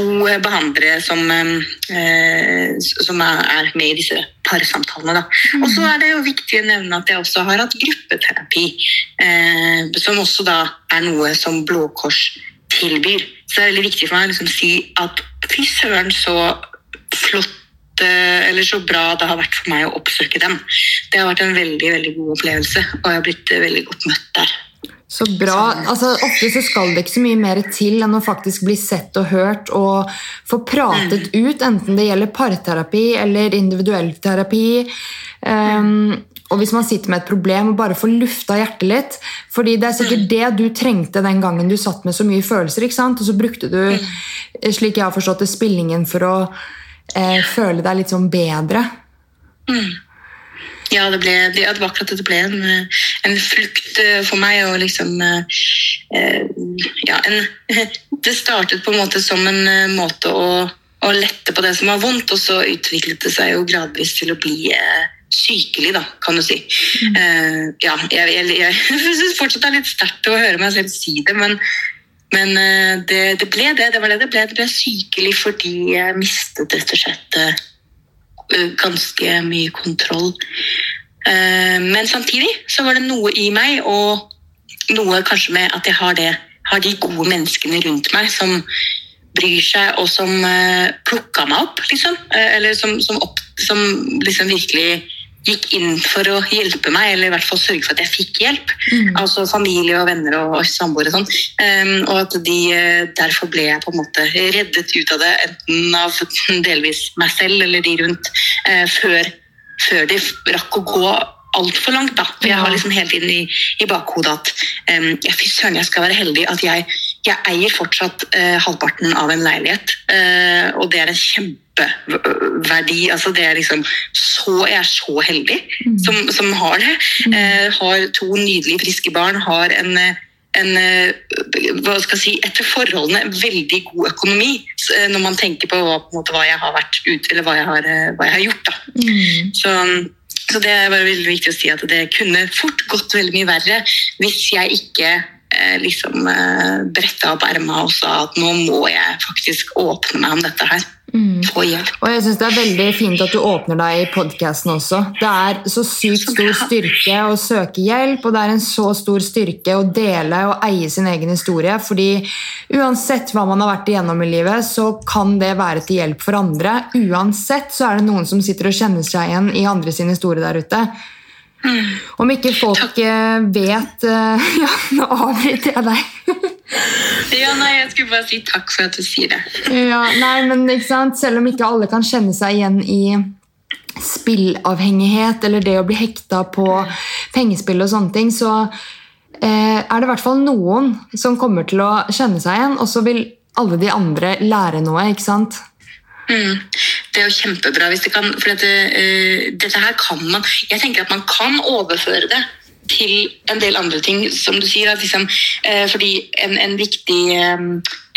to eh, behandlere som, eh, som er, med i disse parsamtalene. Da. Og så er det jo viktig å nevne at jeg også har hatt gruppeterapi, eh, som også da er noe som Blå Kors tilbyr. Så det er veldig viktig for meg å liksom si at fy søren så flott eh, eller så bra det har vært for meg å oppsøke dem. Det har vært en veldig veldig god opplevelse, og jeg har blitt veldig godt møtt der. Så bra. Altså, ofte så skal det ikke så mye mer til enn å faktisk bli sett og hørt og få pratet ut, enten det gjelder parterapi eller individuell terapi. Um, og hvis man sitter med et problem, og bare får lufta hjertet litt. fordi det er sikkert det du trengte den gangen du satt med så mye følelser. ikke sant? Og så brukte du, slik jeg har forstått det, spillingen for å eh, føle deg litt sånn bedre. Ja, det, ble, det, det var akkurat at det ble en, eh, en flukt eh, for meg. og liksom eh, ja, en, Det startet på en måte som en måte å, å lette på det som var vondt, og så utviklet det seg jo gradvis til å bli sykelig, da, kan du si. Eh, ja, jeg, jeg, jeg, syns fortsatt det er litt sterkt å høre meg selv si det, men, men uh, det, det ble det. Det var det det ble. Det ble sykelig fordi jeg mistet rett og slett eh, ganske mye kontroll. Eh, Men samtidig så var det noe i meg, og noe kanskje med at jeg har, det, har de gode menneskene rundt meg som bryr seg, og som uh, plukka meg opp, liksom. Eh, Eller som, som, opp, som liksom virkelig gikk inn for å hjelpe meg, eller i hvert fall sørge for at jeg fikk hjelp. Altså familie og venner og, og samboere og sånn. Um, og at de, eh, derfor ble jeg på en måte reddet ut av det, enten av delvis meg selv eller de rundt, uh, før, før de rakk å gå altfor langt. da. For jeg har liksom hele tiden i, i bakhodet at um, fy søren, jeg skal være heldig at jeg, jeg eier fortsatt eh, halvparten av en leilighet. eh, og det er en kjempeverdi. altså det er liksom så, Jeg er så heldig som, som har det. Eh, har to nydelige, friske barn. Har en en, eh, hva skal jeg si, etter forholdene veldig god økonomi eh, når man tenker på hva, på måte, hva jeg har vært ute, eller hva jeg har, eh, hva jeg har gjort. Da. Så, så det bare veldig viktig å si at det kunne fort gått veldig mye verre hvis jeg ikke liksom eh, bretta opp erma og sa at nå må jeg faktisk åpne meg om dette her. Få hjelp. Og jeg synes Det er veldig fint at du åpner deg i podkasten også. Det er så sykt stor styrke å søke hjelp, og det er en så stor styrke å dele og eie sin egen historie. fordi uansett hva man har vært igjennom i livet, så kan det være til hjelp for andre. Uansett så er det noen som sitter og kjenner seg igjen i andre sin historie der ute. Om ikke folk takk. vet eh, Ja, nå avbryter jeg deg. Ja, nei, jeg skulle bare si takk for at du sier det. Ja, nei, men ikke sant? Selv om ikke alle kan kjenne seg igjen i spillavhengighet eller det å bli hekta på pengespill og sånne ting, så eh, er det i hvert fall noen som kommer til å kjenne seg igjen, og så vil alle de andre lære noe. ikke sant? Mm. Det er jo kjempebra hvis det kan For dette, uh, dette her kan man Jeg tenker at man kan overføre det til en del andre ting, som du sier. At liksom, eh, fordi en, en, viktig, eh,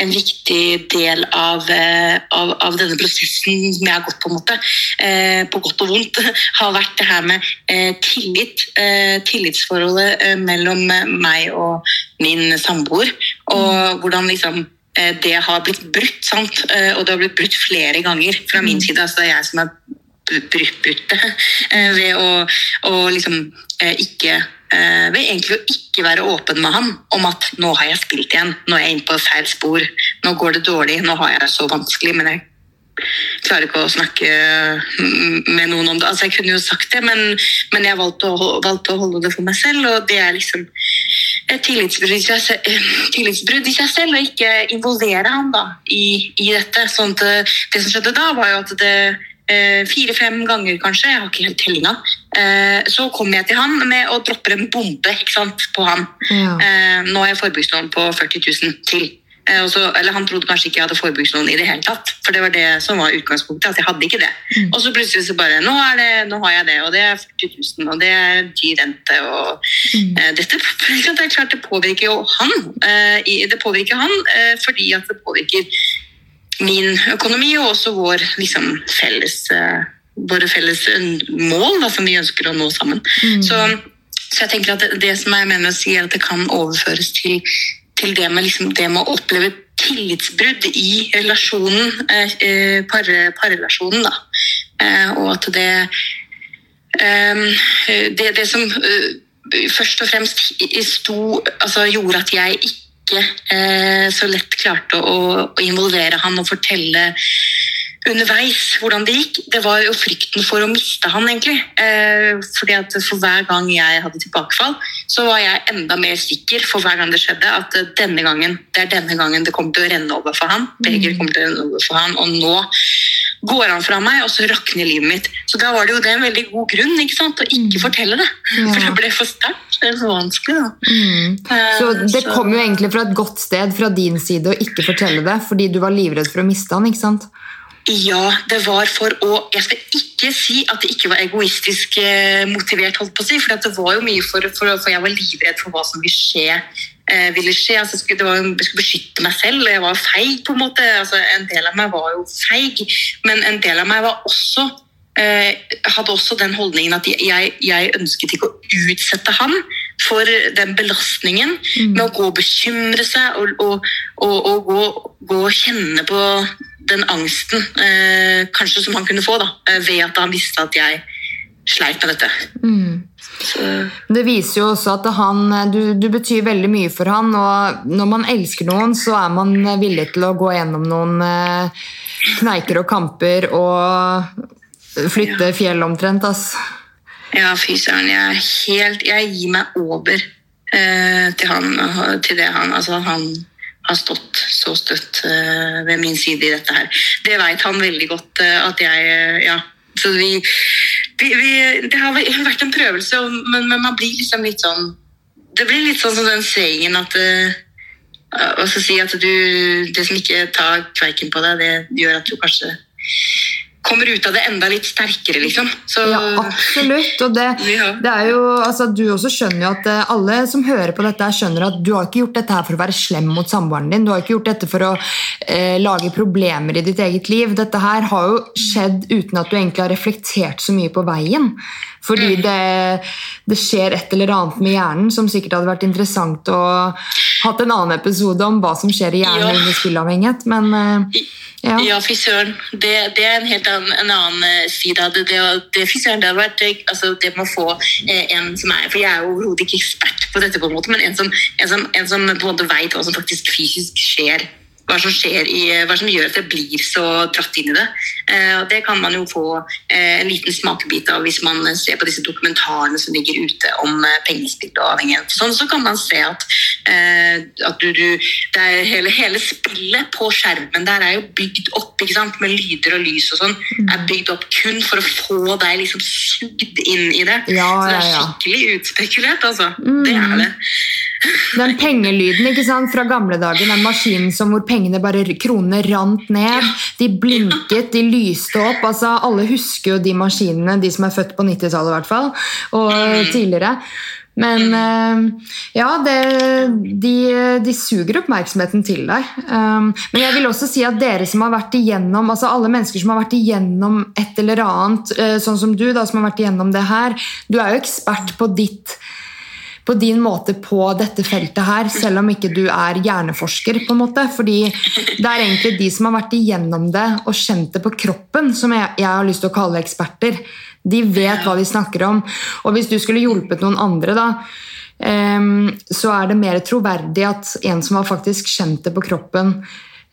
en viktig del av, eh, av, av denne prosessen som jeg har gått på en måte, eh, på godt og vondt, har vært det her med eh, tillit. Eh, tillitsforholdet mellom meg og min samboer. Og hvordan liksom det har blitt brutt, sant? Eh, og det har blitt brutt flere ganger fra min side. altså Det er jeg som har brutt, det eh, ved å, å liksom eh, ikke eh, Ved egentlig å ikke være åpen med han om at nå har jeg spilt igjen, nå er jeg inne på feil spor, nå går det dårlig, nå har jeg det så vanskelig, men jeg klarer ikke å snakke mm, med noen om det. Altså, jeg kunne jo sagt det, men, men jeg valgte å, valgte å holde det for meg selv, og det er liksom tillitsbrudd i seg, eh, tillitsbrudd i seg selv, og ikke involvere ham da, i, i dette. Sånn at det, det som skjedde da, var jo at det eh, fire-fem ganger kanskje, jeg har ikke helt tellinga, eh, så kommer jeg til han med å droppe en bombe på han. Ja. Eh, nå har jeg forbrukslån på 40 000 til. Eh, og eller Han trodde kanskje ikke jeg hadde forbrukslån i det hele tatt. For det var det som var utgangspunktet. at jeg hadde ikke det. Mm. Og så plutselig så bare nå, er det, nå har jeg det, og det er 40 000, og det er dyr rente. og Mm. eh, dette, Det er klart det påvirker jo han. Eh, det påvirker han eh, fordi at det påvirker min økonomi og også vår liksom, felles eh, våre felles eh, mål da, som vi ønsker å nå sammen. Mm. Så, så jeg tenker at det, det som jeg mener å si er at det kan overføres til, til det, med, liksom, det med å oppleve tillitsbrudd i relasjonen, eh, eh, par, parrelasjonen. Da. Eh, og at det, eh, det Det som eh, først og fremst sto, altså, gjorde at jeg ikke eh, så lett klarte å, å involvere han og fortelle underveis hvordan det gikk, det var jo frykten for å miste han, egentlig. Eh, fordi at For hver gang jeg hadde tilbakefall, så var jeg enda mer sikker for hver gang det skjedde, at eh, denne gangen, det er denne gangen det kommer til å renne over for han. Begeret kommer til å renne over for han, og nå går han fra meg, og så rakner livet mitt. Så da var det jo det en veldig god grunn ikke sant, å ikke fortelle det. Ja. For det ble for sterkt. Det er så vanskelig, da. Mm. Eh, Så det så- kom jo egentlig fra et godt sted fra din side å ikke fortelle det, fordi du var livredd for å miste han, ikke sant? Ja, det var for å Jeg skal ikke si at det ikke var egoistisk eh, motivert, holdt på å si, for det var jo mye for, for, for jeg var livredd for hva som ville skje. Eh, ville skje. Altså, jeg, skulle, var, jeg skulle beskytte meg selv, jeg var feig på en måte. Altså, en del av meg var jo feig, men en del av meg var også eh, hadde også den holdningen at jeg, jeg ønsket ikke å utsette han for den belastningen med å gå og bekymre seg og, og, og, og gå, gå og kjenne på den angsten eh, kanskje som han kunne få da, eh, ved at han visste at jeg sleit med dette. Mm. Det viser jo også at han, du, du betyr veldig mye for han, og når man elsker noen, så er man villig til å gå gjennom noen eh, kneiker og kamper og flytte fjell omtrent, ass. Ja, fy søren. Jeg, helt, jeg gir meg over eh, til, han, til det han altså han har stått så støtt eh, ved min side i dette her. Det vet han veldig godt eh, at jeg eh, Ja. Så vi, vi, vi Det har vært en prøvelse, men, men man blir liksom litt sånn Det blir litt sånn som den sayingen at eh, og så si at du, Det som ikke tar kveiken på deg, det gjør at du kanskje kommer ut av det enda litt sterkere, liksom. Så, Ja, absolutt. Og det, Ja. det er jo, altså, du også skjønner jo at eh, alle som hører på dette, skjønner at du har ikke gjort dette her for å være slem mot samboeren din. Du har ikke gjort dette for å eh, lage problemer i ditt eget liv. Dette her har jo skjedd uten at du egentlig har reflektert så mye på veien. Fordi det, det skjer et eller annet med hjernen som sikkert hadde vært interessant å hatt en annen episode om hva som skjer i hjernen Ja. under spillavhengighet. Men eh, ja. Ja, fy søren. Det, det er en helt annen, en annen eh, side av det. Det, det, det har vært eh, altså, det med å få en som er For jeg er jo overhodet ikke ekspert på dette, på en måte, men en som, en som, en som på en måte vet hva som faktisk fysisk skjer. Hva som, skjer i, hva som gjør at jeg blir så dratt inn i det. Eh, og det kan man jo få eh, en liten smakebit av hvis man ser på disse dokumentarene som ligger ute om eh, pengespill og avhengighet. Sånn, så kan man se at, eh, at du, du, det er hele, hele spillet på skjermen der er jo bygd opp ikke sant? med lyder og lys og sånn. er bygd opp kun for å få deg liksom sugd inn i det. Ja, så det er skikkelig utspekulert, altså. Mm. Det er det. Den pengelyden ikke sant, fra gamle dager, den maskinen som hvor pengene bare kronene rant ned. De blinket, de lyste opp. altså Alle husker jo de maskinene, de som er født på 90-tallet i hvert fall, og tidligere. Men eh, ja, det, de, de suger oppmerksomheten til deg. Um, men jeg vil også si at dere som har vært igjennom altså alle mennesker som har vært igjennom et eller annet, eh, sånn som du, da, som har vært igjennom det her Du er jo ekspert på ditt på din måte på dette feltet her, selv om ikke du er hjerneforsker. på en måte, fordi det er egentlig de som har vært igjennom det og kjent det på kroppen, som jeg, jeg har lyst til å kalle eksperter. De vet hva de snakker om. Og hvis du skulle hjulpet noen andre, da, ehm, så er det mer troverdig at en som har faktisk kjent det på kroppen,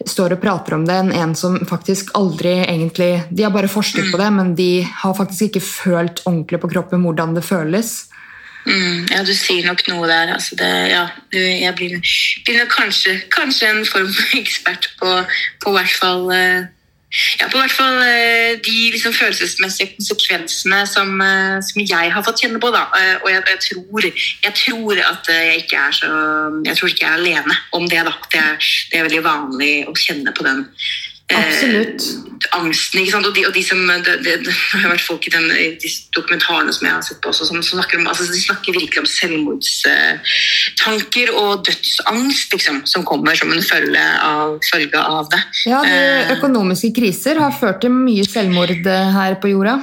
står og prater om det, enn en som faktisk aldri egentlig De har bare forsket på det, men de har faktisk ikke følt ordentlig på kroppen hvordan det føles. Mm, ja, du sier nok noe der. Altså det, ja, jeg blir, blir kanskje, kanskje en form for ekspert på, på hvert fall eh, ja, på hvert fall eh, de liksom, følelsesmessige konsekvensene som, eh, som, jeg har fått kjenne på. Da. Og jeg, jeg, tror, jeg, tror, at jeg ikke er så Jeg tror ikke jeg er alene om det. Da. Det, er, det er veldig vanlig å kjenne på den Absolutt. Eh, angsten. ikke sant? Og de, og de som, det, det, det, har vært folk i, den, de dokumentarene som jeg har sett på også, som, som snakker om, altså, de snakker virkelig om selvmordstanker og dødsangst liksom, som kommer som en følge av, følge av det. Ja, de eh, Økonomiske kriser har ført til mye selvmord eh, her på jorda.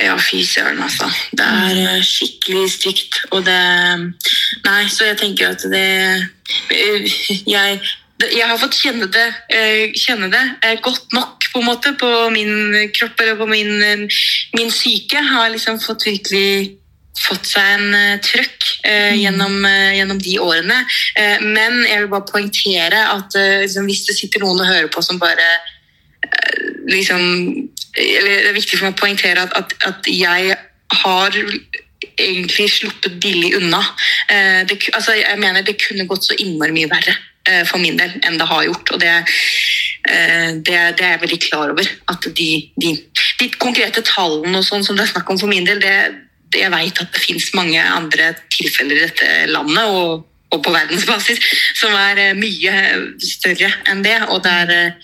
Ja, fy søren, altså. Det er eh, skikkelig stygt. Og det Nei, så jeg tenker at det Jeg jeg har fått kjenne det, eh, kjenne det, eh, godt nok på en måte på min kropp eller på min, min syke. Har liksom fått virkelig fått seg en trøkk uh, gjennom, gjennom, de årene. men jeg vil bare poengtere at liksom, hvis det sitter noen og hører på som bare liksom, Det er viktig for meg å poengtere at, at, at jeg har egentlig sluppet billig unna. Det, altså, jeg mener det kunne gått så innmari mye verre. Eh, for min del enn det har gjort. og det, eh, det, det er jeg veldig klar over. At de, de, de konkrete tallene og sånn som det er snakk om for min del, det, det jeg veit at det finnes mange andre tilfeller i dette landet og, og på verdensbasis som er eh, mye større enn det. Og der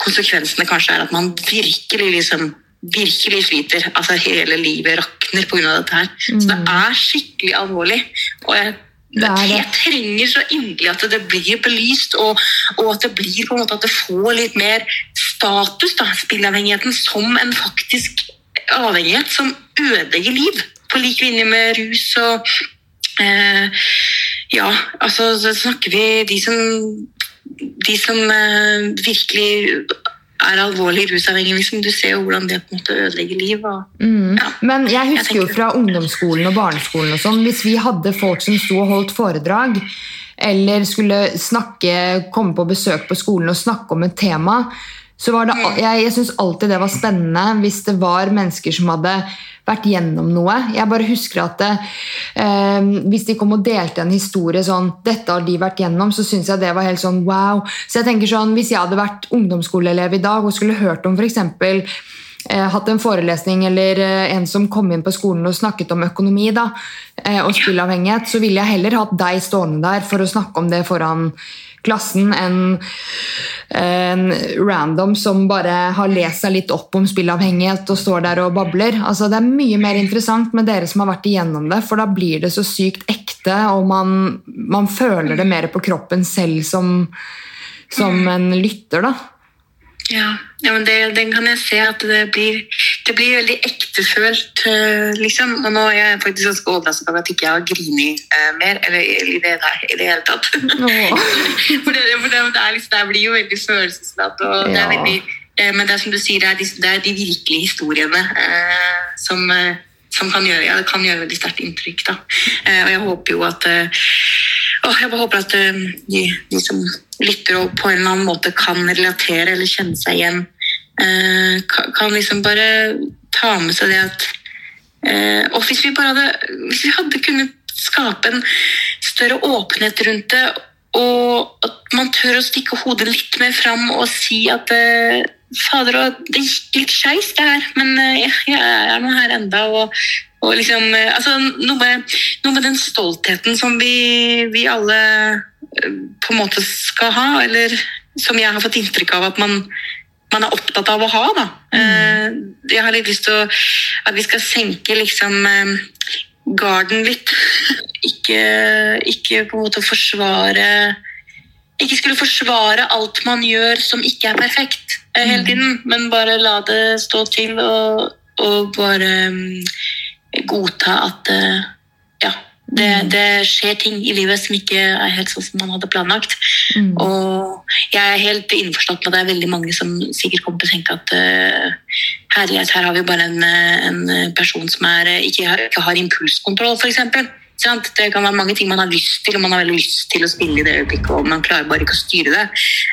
konsekvensene kanskje er at man virkelig liksom virkelig sliter. altså Hele livet rakner pga. dette her. Så det mm. er skikkelig alvorlig. Og jeg det det. Jeg trenger så inderlig at det blir belyst, og, og, at det blir på en måte at det får litt mer status, da, spillavhengigheten, som en faktisk avhengighet som ødelegger liv. På lik linje med rus og eh, Ja, altså så snakker vi de som, de som eh, virkelig er alvorlig rusavhengig. Liksom. Du ser jo hvordan det på en måte ødelegger liv. Og, mm. ja. Men jeg husker jeg jo fra ungdomsskolen og barneskolen og sånn, hvis vi hadde folk som sto og holdt foredrag, eller skulle snakke, komme på besøk på skolen og snakke om et tema, så var det, mm. jeg, jeg syns alltid det var spennende hvis det var mennesker som hadde vært gjennom noe. Jeg bare husker at det, eh, Hvis de kom og delte en historie sånn 'Dette har de vært gjennom', så syns jeg det var helt sånn wow. Så jeg tenker sånn, Hvis jeg hadde vært ungdomsskoleelev i dag og skulle hørt om f.eks. Eh, hatt en forelesning eller eh, en som kom inn på skolen og snakket om økonomi da, eh, og spillavhengighet, så ville jeg heller hatt deg stående der for å snakke om det foran klassen enn en random som bare har lest seg litt opp om spillavhengighet og står der og babler. Altså, det er mye mer interessant med dere som har vært igjennom det, for da blir det så sykt ekte, og man, man føler det mer på kroppen selv som, som en lytter. da. Ja, ja men det, den kan jeg se at det blir, det blir veldig ektefølt. Uh, liksom. Og nå er jeg faktisk ganske overrasket over at ikke jeg har grini uh, mer. Eller i det, i det hele tatt. for det, for det, det, liksom, det, blir jo veldig følelsesladd. og ja. det er veldig uh, Men det er som du sier, det er de, er de virkelige historiene som, som kan gjøre, ja, kan gjøre veldig sterkt inntrykk. Da. og jeg håper jo at jeg bare håper at de, de som lytter og på en eller annen måte kan relatere eller kjenne seg igjen, eh, kan liksom bare ta med seg det at eh, Og hvis vi bare hadde, hvis vi hadde kunnet skape en større åpenhet rundt det, og at man tør å stikke hodet litt mer fram og si at eh, Fader, det gikk litt skeis, det her, men jeg er nå her enda, og, og liksom, altså, noe, med, noe, med, den stoltheten som vi, vi alle på en måte skal ha, eller som jeg har fått inntrykk av at man, man er opptatt av å ha. Da. Mm. Jeg har litt lyst til å, at vi skal senke liksom eh, garden litt. Ikke, ikke på en måte forsvare Ikke skulle forsvare alt man gjør som ikke er perfekt eh, hele mm. tiden, men bare la det stå til og, og bare um, godta at ja, det, mm. det, skjer ting i livet som ikke er helt sånn som man hadde planlagt. Mm. Og jeg er helt innforstått med at det er veldig mange som sikkert kommer til å tenke at uh, herlighet, her har vi bare en, en person som er, ikke, har, ikke har impulskontroll, f.eks. Det kan være mange ting man har lyst til, og man har veldig lyst til å spille i det øyeblikket, og man klarer bare ikke å styre det.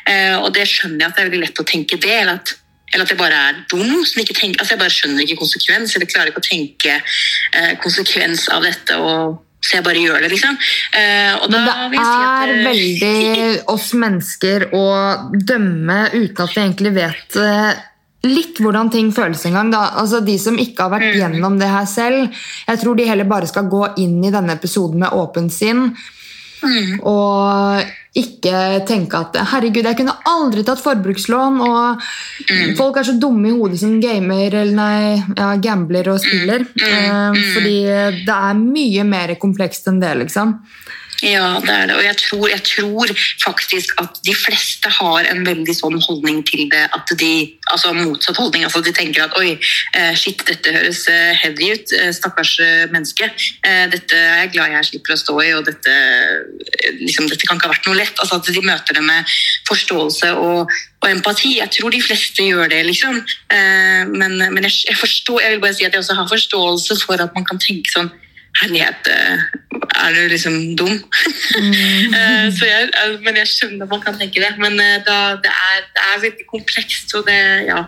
Uh, og det skjønner jeg at det er veldig lett å tenke det. eller at eller at jeg bare er dum. som ikke tenker, altså Jeg bare skjønner ikke konsekvens, eller klarer ikke å tenke eh, konsekvens av dette. og så jeg bare gjør det, liksom. Uh, Men det er uh, veldig oss mennesker å dømme uten at vi egentlig vet uh, litt hvordan ting føles en gang. Da. Altså, de som ikke har vært gjennom det her selv, jeg tror de heller bare skal gå inn i denne episoden med åpent sinn. Og ikke tenke at herregud, jeg kunne aldri tatt forbrukslån. Og folk er så dumme i hodet som gamer eller nei, ja, gambler og spiller. Eh, fordi det er mye mer komplekst enn det, liksom. Ja, det er det. Og jeg tror, jeg tror faktisk at de fleste har en veldig sånn holdning til det. at de, altså Motsatt holdning. altså De tenker at oi, eh, shit, dette høres eh, heavy ut. eh, Stakkars menneske. Dette er jeg glad jeg slipper å stå i, og dette, liksom, dette kan ikke ha vært noe lett. altså At de møter det med forståelse og, og empati. Jeg tror de fleste gjør det, liksom. Men, men jeg, jeg forstår, jeg vil bare si at jeg også har forståelse for at man kan tenke sånn Herlighet, eh, er du liksom dum? Mm. så jeg, eh, men jeg skjønner at man kan tenke det. Men eh, da, det, er, det er veldig komplekst, så det Ja.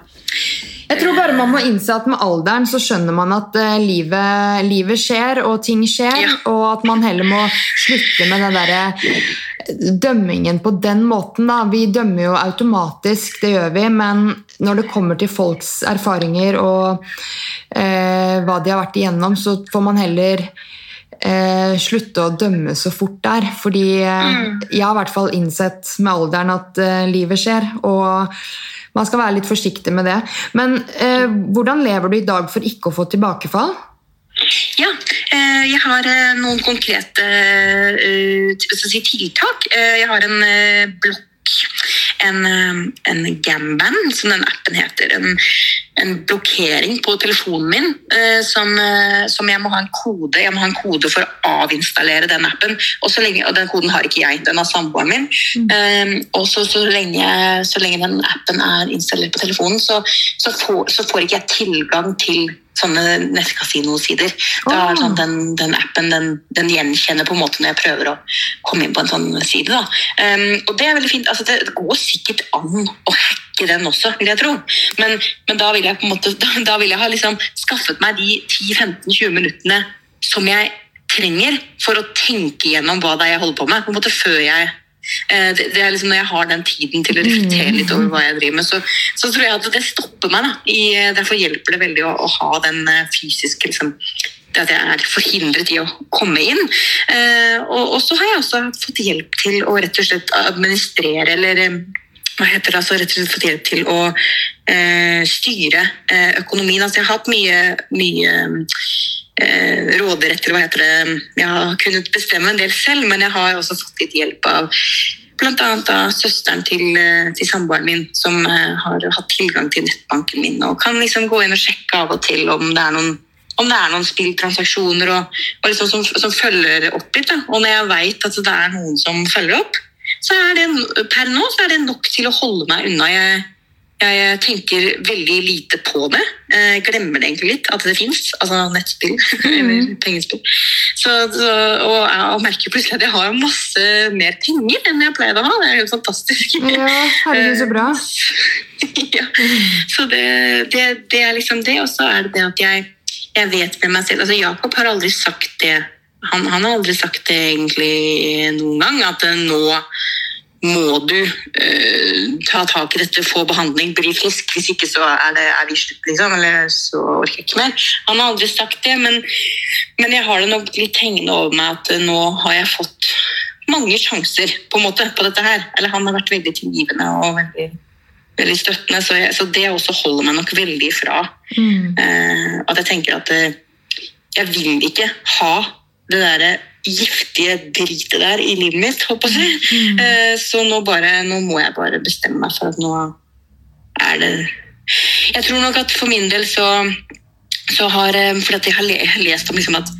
Jeg tror bare man må innse at med alderen så skjønner man at eh, livet, livet skjer, og ting skjer, Ja. og at man heller må slutte med den derre dømmingen på den måten. Da. Vi dømmer jo automatisk, det gjør vi, men når det kommer til folks erfaringer og eh, hva de har vært igjennom, så får man heller eh, slutte å dømme så fort der. Fordi eh, jeg har i hvert fall innsett med alderen at eh, livet skjer. og man skal være litt forsiktig med det. Men eh, hvordan lever du i dag for ikke å få tilbakefall? Ja, eh, jeg har eh, noen konkrete eh, si, tiltak. Jeg har en blokk, en, en Gamban, som den appen heter. En, en blokkering på telefonen min eh, som, eh, som jeg må ha en kode Jeg må ha en kode for å avinstallere den appen. Og, så lenge, og den koden har ikke jeg, den har samboeren min. Eh, og så, så, lenge, så lenge den appen er installert på telefonen, så, så, får, så får ikke jeg tilgang til sånne nettkasinosider. Er Oh. sånn, den, den appen den, den gjenkjenner på en måte når jeg prøver å komme inn på en sånn side. Da. Um, og det er veldig fint. Altså, det, det går sikkert an å hacke den også, vil jeg tro. Men, men da vil jeg på en måte da, da vil jeg ha liksom skaffet meg de 10-15-20 minuttene som jeg trenger for å tenke gjennom hva det er jeg holder på med. på en måte før jeg eh, det, det er liksom Når jeg har den tiden til å reflektere litt over hva jeg driver med, så, så tror jeg at det stopper meg. Da. I, eh, derfor hjelper det veldig å, å ha den eh, fysiske liksom, det at jeg er forhindret i å komme inn. Eh, og, og så har jeg også fått hjelp til å rett og slett administrere eller hva heter det, altså rett og slett til å eh, styre eh, økonomien. Altså, jeg har hatt mye, mye eh, råderett, til hva heter det. Jeg har kunnet bestemme en del selv, men jeg har også fått litt hjelp av Blant annet søsteren til, eh, til samboeren min, som eh, har hatt tilgang til nettbanken min, og kan liksom gå inn og sjekke av og til om det er noen om det er noen spilltransaksjoner og, og liksom som, som følger opp litt. Da. Og når jeg vet at det er noen som følger opp, så er det per nå så er det nok til å holde meg unna. Jeg, jeg tenker veldig lite på det. Jeg glemmer det egentlig litt, at det fins. Altså nettspill eller pengespill. Så, så, og jeg merker plutselig at jeg har masse mer penger enn jeg pleide å ha. Det er jo fantastisk. Ja, herregud, så bra. ja. Så det, det, det er liksom det. Og så er det det at jeg, jeg vet med meg selv altså Jakob har aldri sagt det han, han har aldri sagt det egentlig noen gang, at eh, nå må du eh, ta tak i dette, få behandling, bli frisk. Hvis ikke så er, det, er vi slutt, liksom. Eller så orker jeg ikke mer. Han har aldri sagt det, men, men jeg har det nok litt hengende over meg at eh, nå har jeg fått mange sjanser på en måte på dette her. Eller han har vært veldig tilgivende og veldig, veldig støttende, så, jeg, så det også holder meg nok veldig ifra. Mm. Eh, at jeg tenker at eh, jeg vil ikke ha det derre giftige dritet der i livet mitt, håper jeg. Eh, så nå, bare, nå må jeg bare bestemme meg for at nå er det Jeg tror nok at for min del så, så har eh, For at jeg har lest om liksom at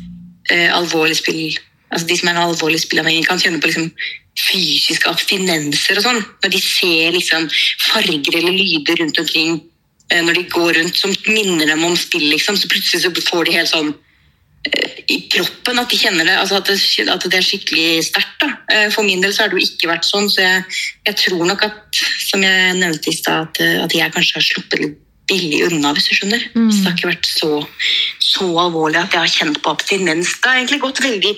uh, alvorlig spill altså De som er alvorlig spillavhengige, kan kjenne på liksom fysiske abstinenser og sånn. Når de ser liksom farger eller lyder rundt omkring uh, når de går rundt som minner dem om spill, liksom, så plutselig så får de helt sånn i kroppen at de kjenner det, altså at det, at det er skikkelig sterkt. Eh, For min del så har det jo ikke vært sånn, så jeg, jeg tror nok at, som jeg nevnte i stad, at, at jeg kanskje har sluppet litt billig unna, hvis du skjønner. Mm. Så det har ikke vært så, så alvorlig at jeg har kjent på abstinens. Det har egentlig gått veldig,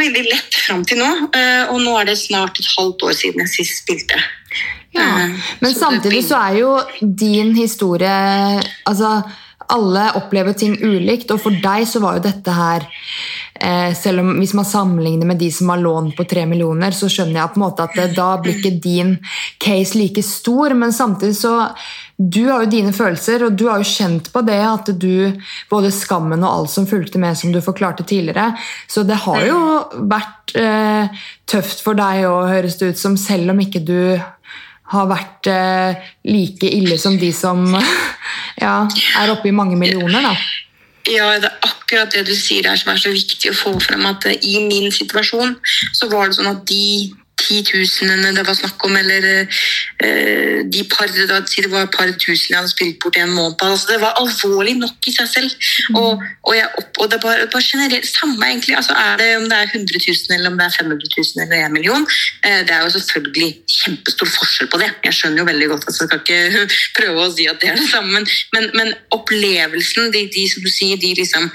veldig lett fram til nå, eh, og nå er det snart et halvt år siden jeg sist spilte. Ja, Eh, Men så samtidig så er jo din historie Altså, alle opplever ting ulikt, og for deg så var jo dette her eh, Selv om hvis man sammenligner med de som har lån på tre millioner, så skjønner jeg på en måte at det, da blir ikke din case like stor, men samtidig så Du har jo dine følelser, og du har jo kjent på det at du Både skammen og alt som fulgte med, som du forklarte tidligere. Så det har jo vært eh, tøft for deg òg, høres det ut som, selv om ikke du har vært eh, like ille som de som ja, er oppe i mange millioner, da. Ja, det er akkurat det du sier her som er så viktig å få frem. At eh, i min situasjon så var det sånn at de titusenene det var snakk om, eller eh, de par, da, det var et par tusen jeg hadde spilt bort i en måned altså, Det var alvorlig nok i seg selv. Og, og, jeg og det var bare, generelt samme, egentlig. Altså, er det om det er 100 000, eller om det er 500 000 eller 1 million, eh, det er jo selvfølgelig kjempestor forskjell på det. Jeg skjønner jo veldig godt at jeg skal ikke prøve å si at det er det samme, men, men, men opplevelsen, de, de som du sier, de liksom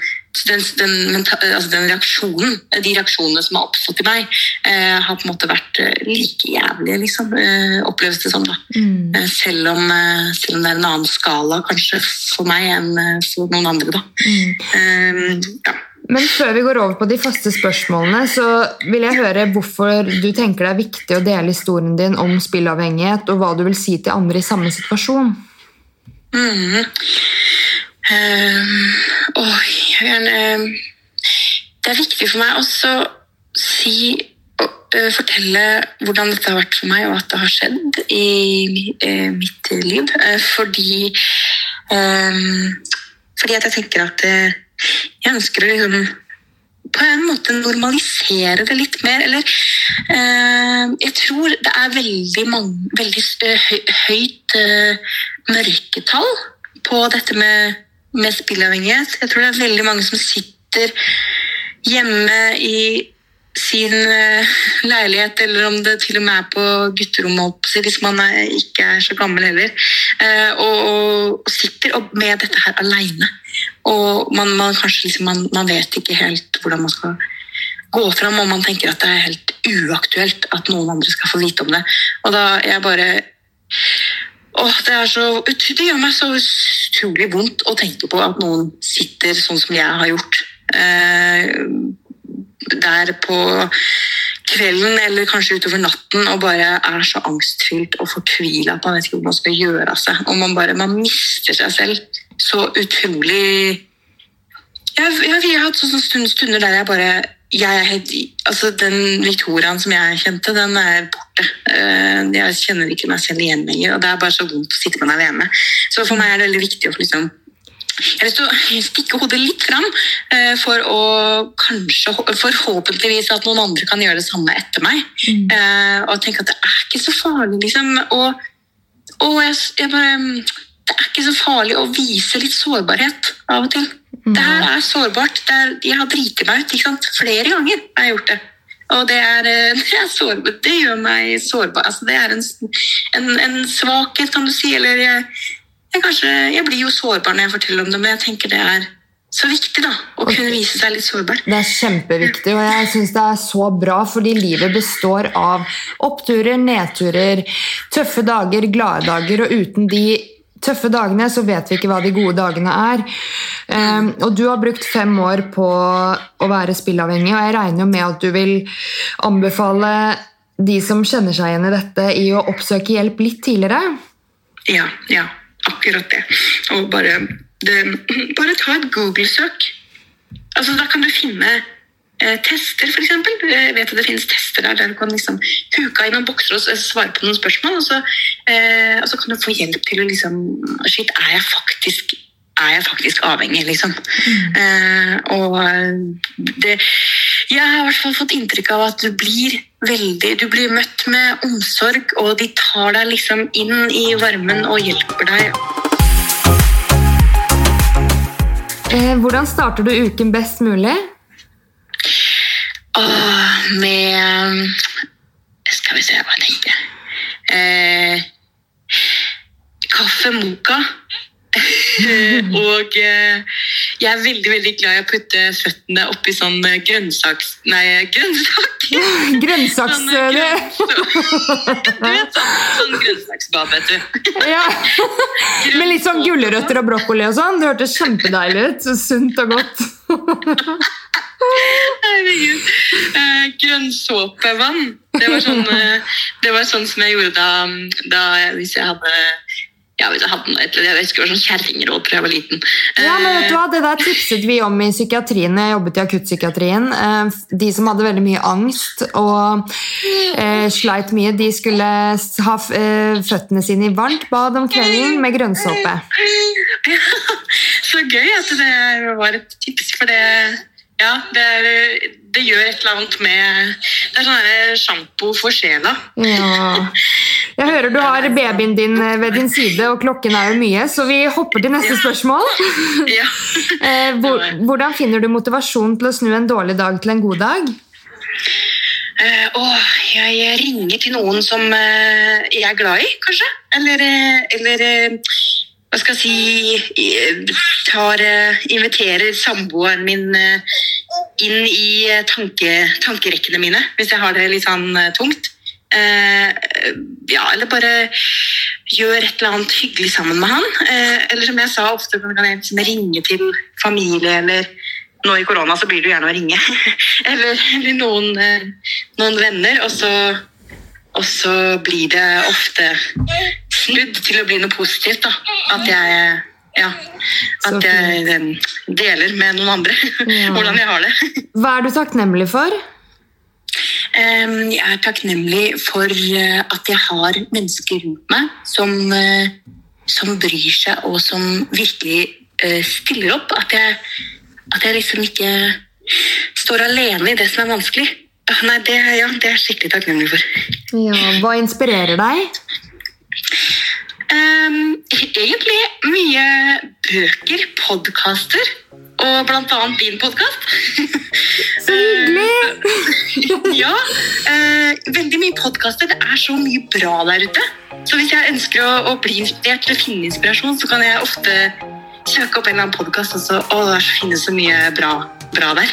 den, den, altså den reaksjonen, de reaksjonene som har oppstått i meg, eh, har på en måte vært eh, like jævlige, liksom. Eh, oppleves det som. da. Mm. selv, om, eh, selv om det er en annen skala kanskje for meg enn eh, for noen andre, da. Eh, ja. Men før vi går over på de faste spørsmålene, så vil jeg høre hvorfor du tenker det er viktig å dele historien din om spillavhengighet, og hva du vil si til andre i samme situasjon. Mhm. Ehm, oi, jeg, um, det er viktig for meg også å si og uh, fortelle hvordan dette har vært for meg, og at det har skjedd i uh, mitt liv. Uh, fordi um, fordi at jeg tenker at jeg ønsker å liksom på en måte normalisere det litt mer. Eller eh, Jeg tror det er veldig, mange, veldig høyt mørketall på dette med, med spillavhengighet. Jeg tror det er veldig mange som sitter hjemme i sin eh, leilighet, eller om det til og med er på gutterommet, hvis man ikke er så gammel heller, eh, og, og, og sitter med dette her aleine. Og man, man, kanskje liksom, man, man vet ikke helt hvordan man skal gå fram, og man tenker at det er helt uaktuelt at noen andre skal få vite om det. Og da er jeg bare Åh, det, er så, det gjør meg så utrolig vondt å tenke på at noen sitter sånn som jeg har gjort. Eh, der på kvelden eller kanskje utover natten og bare er så angstfylt og fortvila at man vet ikke hvor man skal gjøre av seg. Og man bare man mister seg selv så utrolig jeg, jeg, har hatt sånne stunder der jeg bare helt, altså Den Victoriaen som jeg kjente, den er borte. Eh, Jeg kjenner ikke meg selv igjen lenger. og Det er bare så vondt å sitte med den alene. Så for meg er det veldig viktig å liksom jeg har lyst til å stikke hodet litt fram eh, for å kanskje, forhåpentligvis at noen andre kan gjøre det samme etter meg. Mm. og tenke at det er ikke så farlig, liksom. Og, og jeg, jeg bare Det er ikke så farlig å vise litt sårbarhet av og til. Det her er sårbart. Det er, jeg har driti meg ut flere ganger. har jeg gjort det. Og det er, eh, det er sårbar, det gjør meg sårbar. Altså, det er en, en, en svakhet, kan du si. Eller jeg, jeg, kanskje, jeg blir jo sårbar når jeg forteller om det, men jeg tenker det er så viktig da, å kunne vise seg litt sårbar. Det er kjempeviktig, og jeg syns det er så bra, fordi livet består av oppturer, nedturer, tøffe dager, glade dager, og uten de tøffe dagene så vet vi ikke hva de gode dagene er. Um, og du har brukt fem år på å være spillavhengig, og jeg regner jo med at du vil anbefale de som kjenner seg igjen i dette, i å oppsøke hjelp litt tidligere. Ja, ja, akkurat det. Og bare, det, bare ta et Google-søk. Altså, da kan du finne eh, tester, f.eks. Jeg vet at det finnes tester der, der du kan liksom huke i noen bokser og svare på noen spørsmål. Og så, eh, og så kan du få hjelp til å liksom Shit, er jeg faktisk er jeg faktisk avhengig, liksom. Eh, og det Jeg har i hvert fall fått inntrykk av at du blir veldig Du blir møtt med omsorg, og de tar deg liksom inn i varmen og hjelper deg. Eh, hvordan starter du uken best mulig? Åh, med Skal vi se hva jeg tenker. Eh, kaffe moka. og eh, jeg er veldig veldig glad i å putte føttene oppi sånn eh, grønnsaks... Nei, grønnsak! Grønnsaks... Sånn, eh, grønns- du vet, sånn, sånn grønnsaksbad, vet du. Ja. Med litt sånn gulrøtter og brokkoli og sånn. Det hørtes kjempedeilig ut. Så sunt og godt. Herregud. Eh, grønnsåpevann. Det var, sånn, eh, det var sånn som jeg gjorde da, da hvis jeg hadde ja, hvis jeg hadde noe, eller jeg husker det var sånn kjerringråd da jeg var liten. Ja, men vet du Eh, hva? Det der tipset vi om i psykiatrien. Jeg jobbet i akuttpsykiatrien. Eh, De som hadde veldig mye angst og eh, sleit mye, de skulle ha eh, føttene sine i varmt bad om kvelden med grønnsåpe. Ja, Så gøy at det var et tips, for det ja, det, er, det gjør et eller annet med Det er sånn sjampo for sjela. Ja. Jeg hører du har babyen din eh, ved din side, og klokken er jo mye, så vi hopper til neste spørsmål. Ja. Eh, hvordan finner du motivasjon til å snu en dårlig dag til en god dag? Uh, åh, jeg ringer til noen som uh, jeg er glad i, kanskje. Eller, eller uh, hva skal jeg si tar, Inviterer samboeren min inn i tanke, tankerekkene mine, hvis jeg har det litt sånn tungt. Eh, ja, eller bare gjør et eller annet hyggelig sammen med han. Eh, eller som jeg sa, ofte kan jeg liksom ringe til familie eller nå i korona så blir det jo gjerne å ringe. eller, eller noen, eh, noen venner, og så, og så blir det ofte snudd til å bli noe positivt. da. At jeg, ja, at jeg eh, deler med noen andre Ja. hvordan jeg har det. Hva er du takknemlig for? Em, Jeg er takknemlig for eh, at jeg har mennesker rundt meg som, eh, som bryr seg, og som virkelig eh, stiller opp. At jeg, at jeg liksom ikke står alene i det som er vanskelig. Ah, Nei, det, ja, det er jeg skikkelig takknemlig for. Ja, hva inspirerer deg? Um, egentlig mye bøker, podkaster, og annet din podkast. Så hyggelig! ja, eh, veldig mye podkaster. Det er så mye bra der ute. Så hvis jeg ønsker å, å bli inspirert å finne inspirasjon, så kan jeg ofte søke opp en eller annen podkast og så finnes så mye bra, bra der.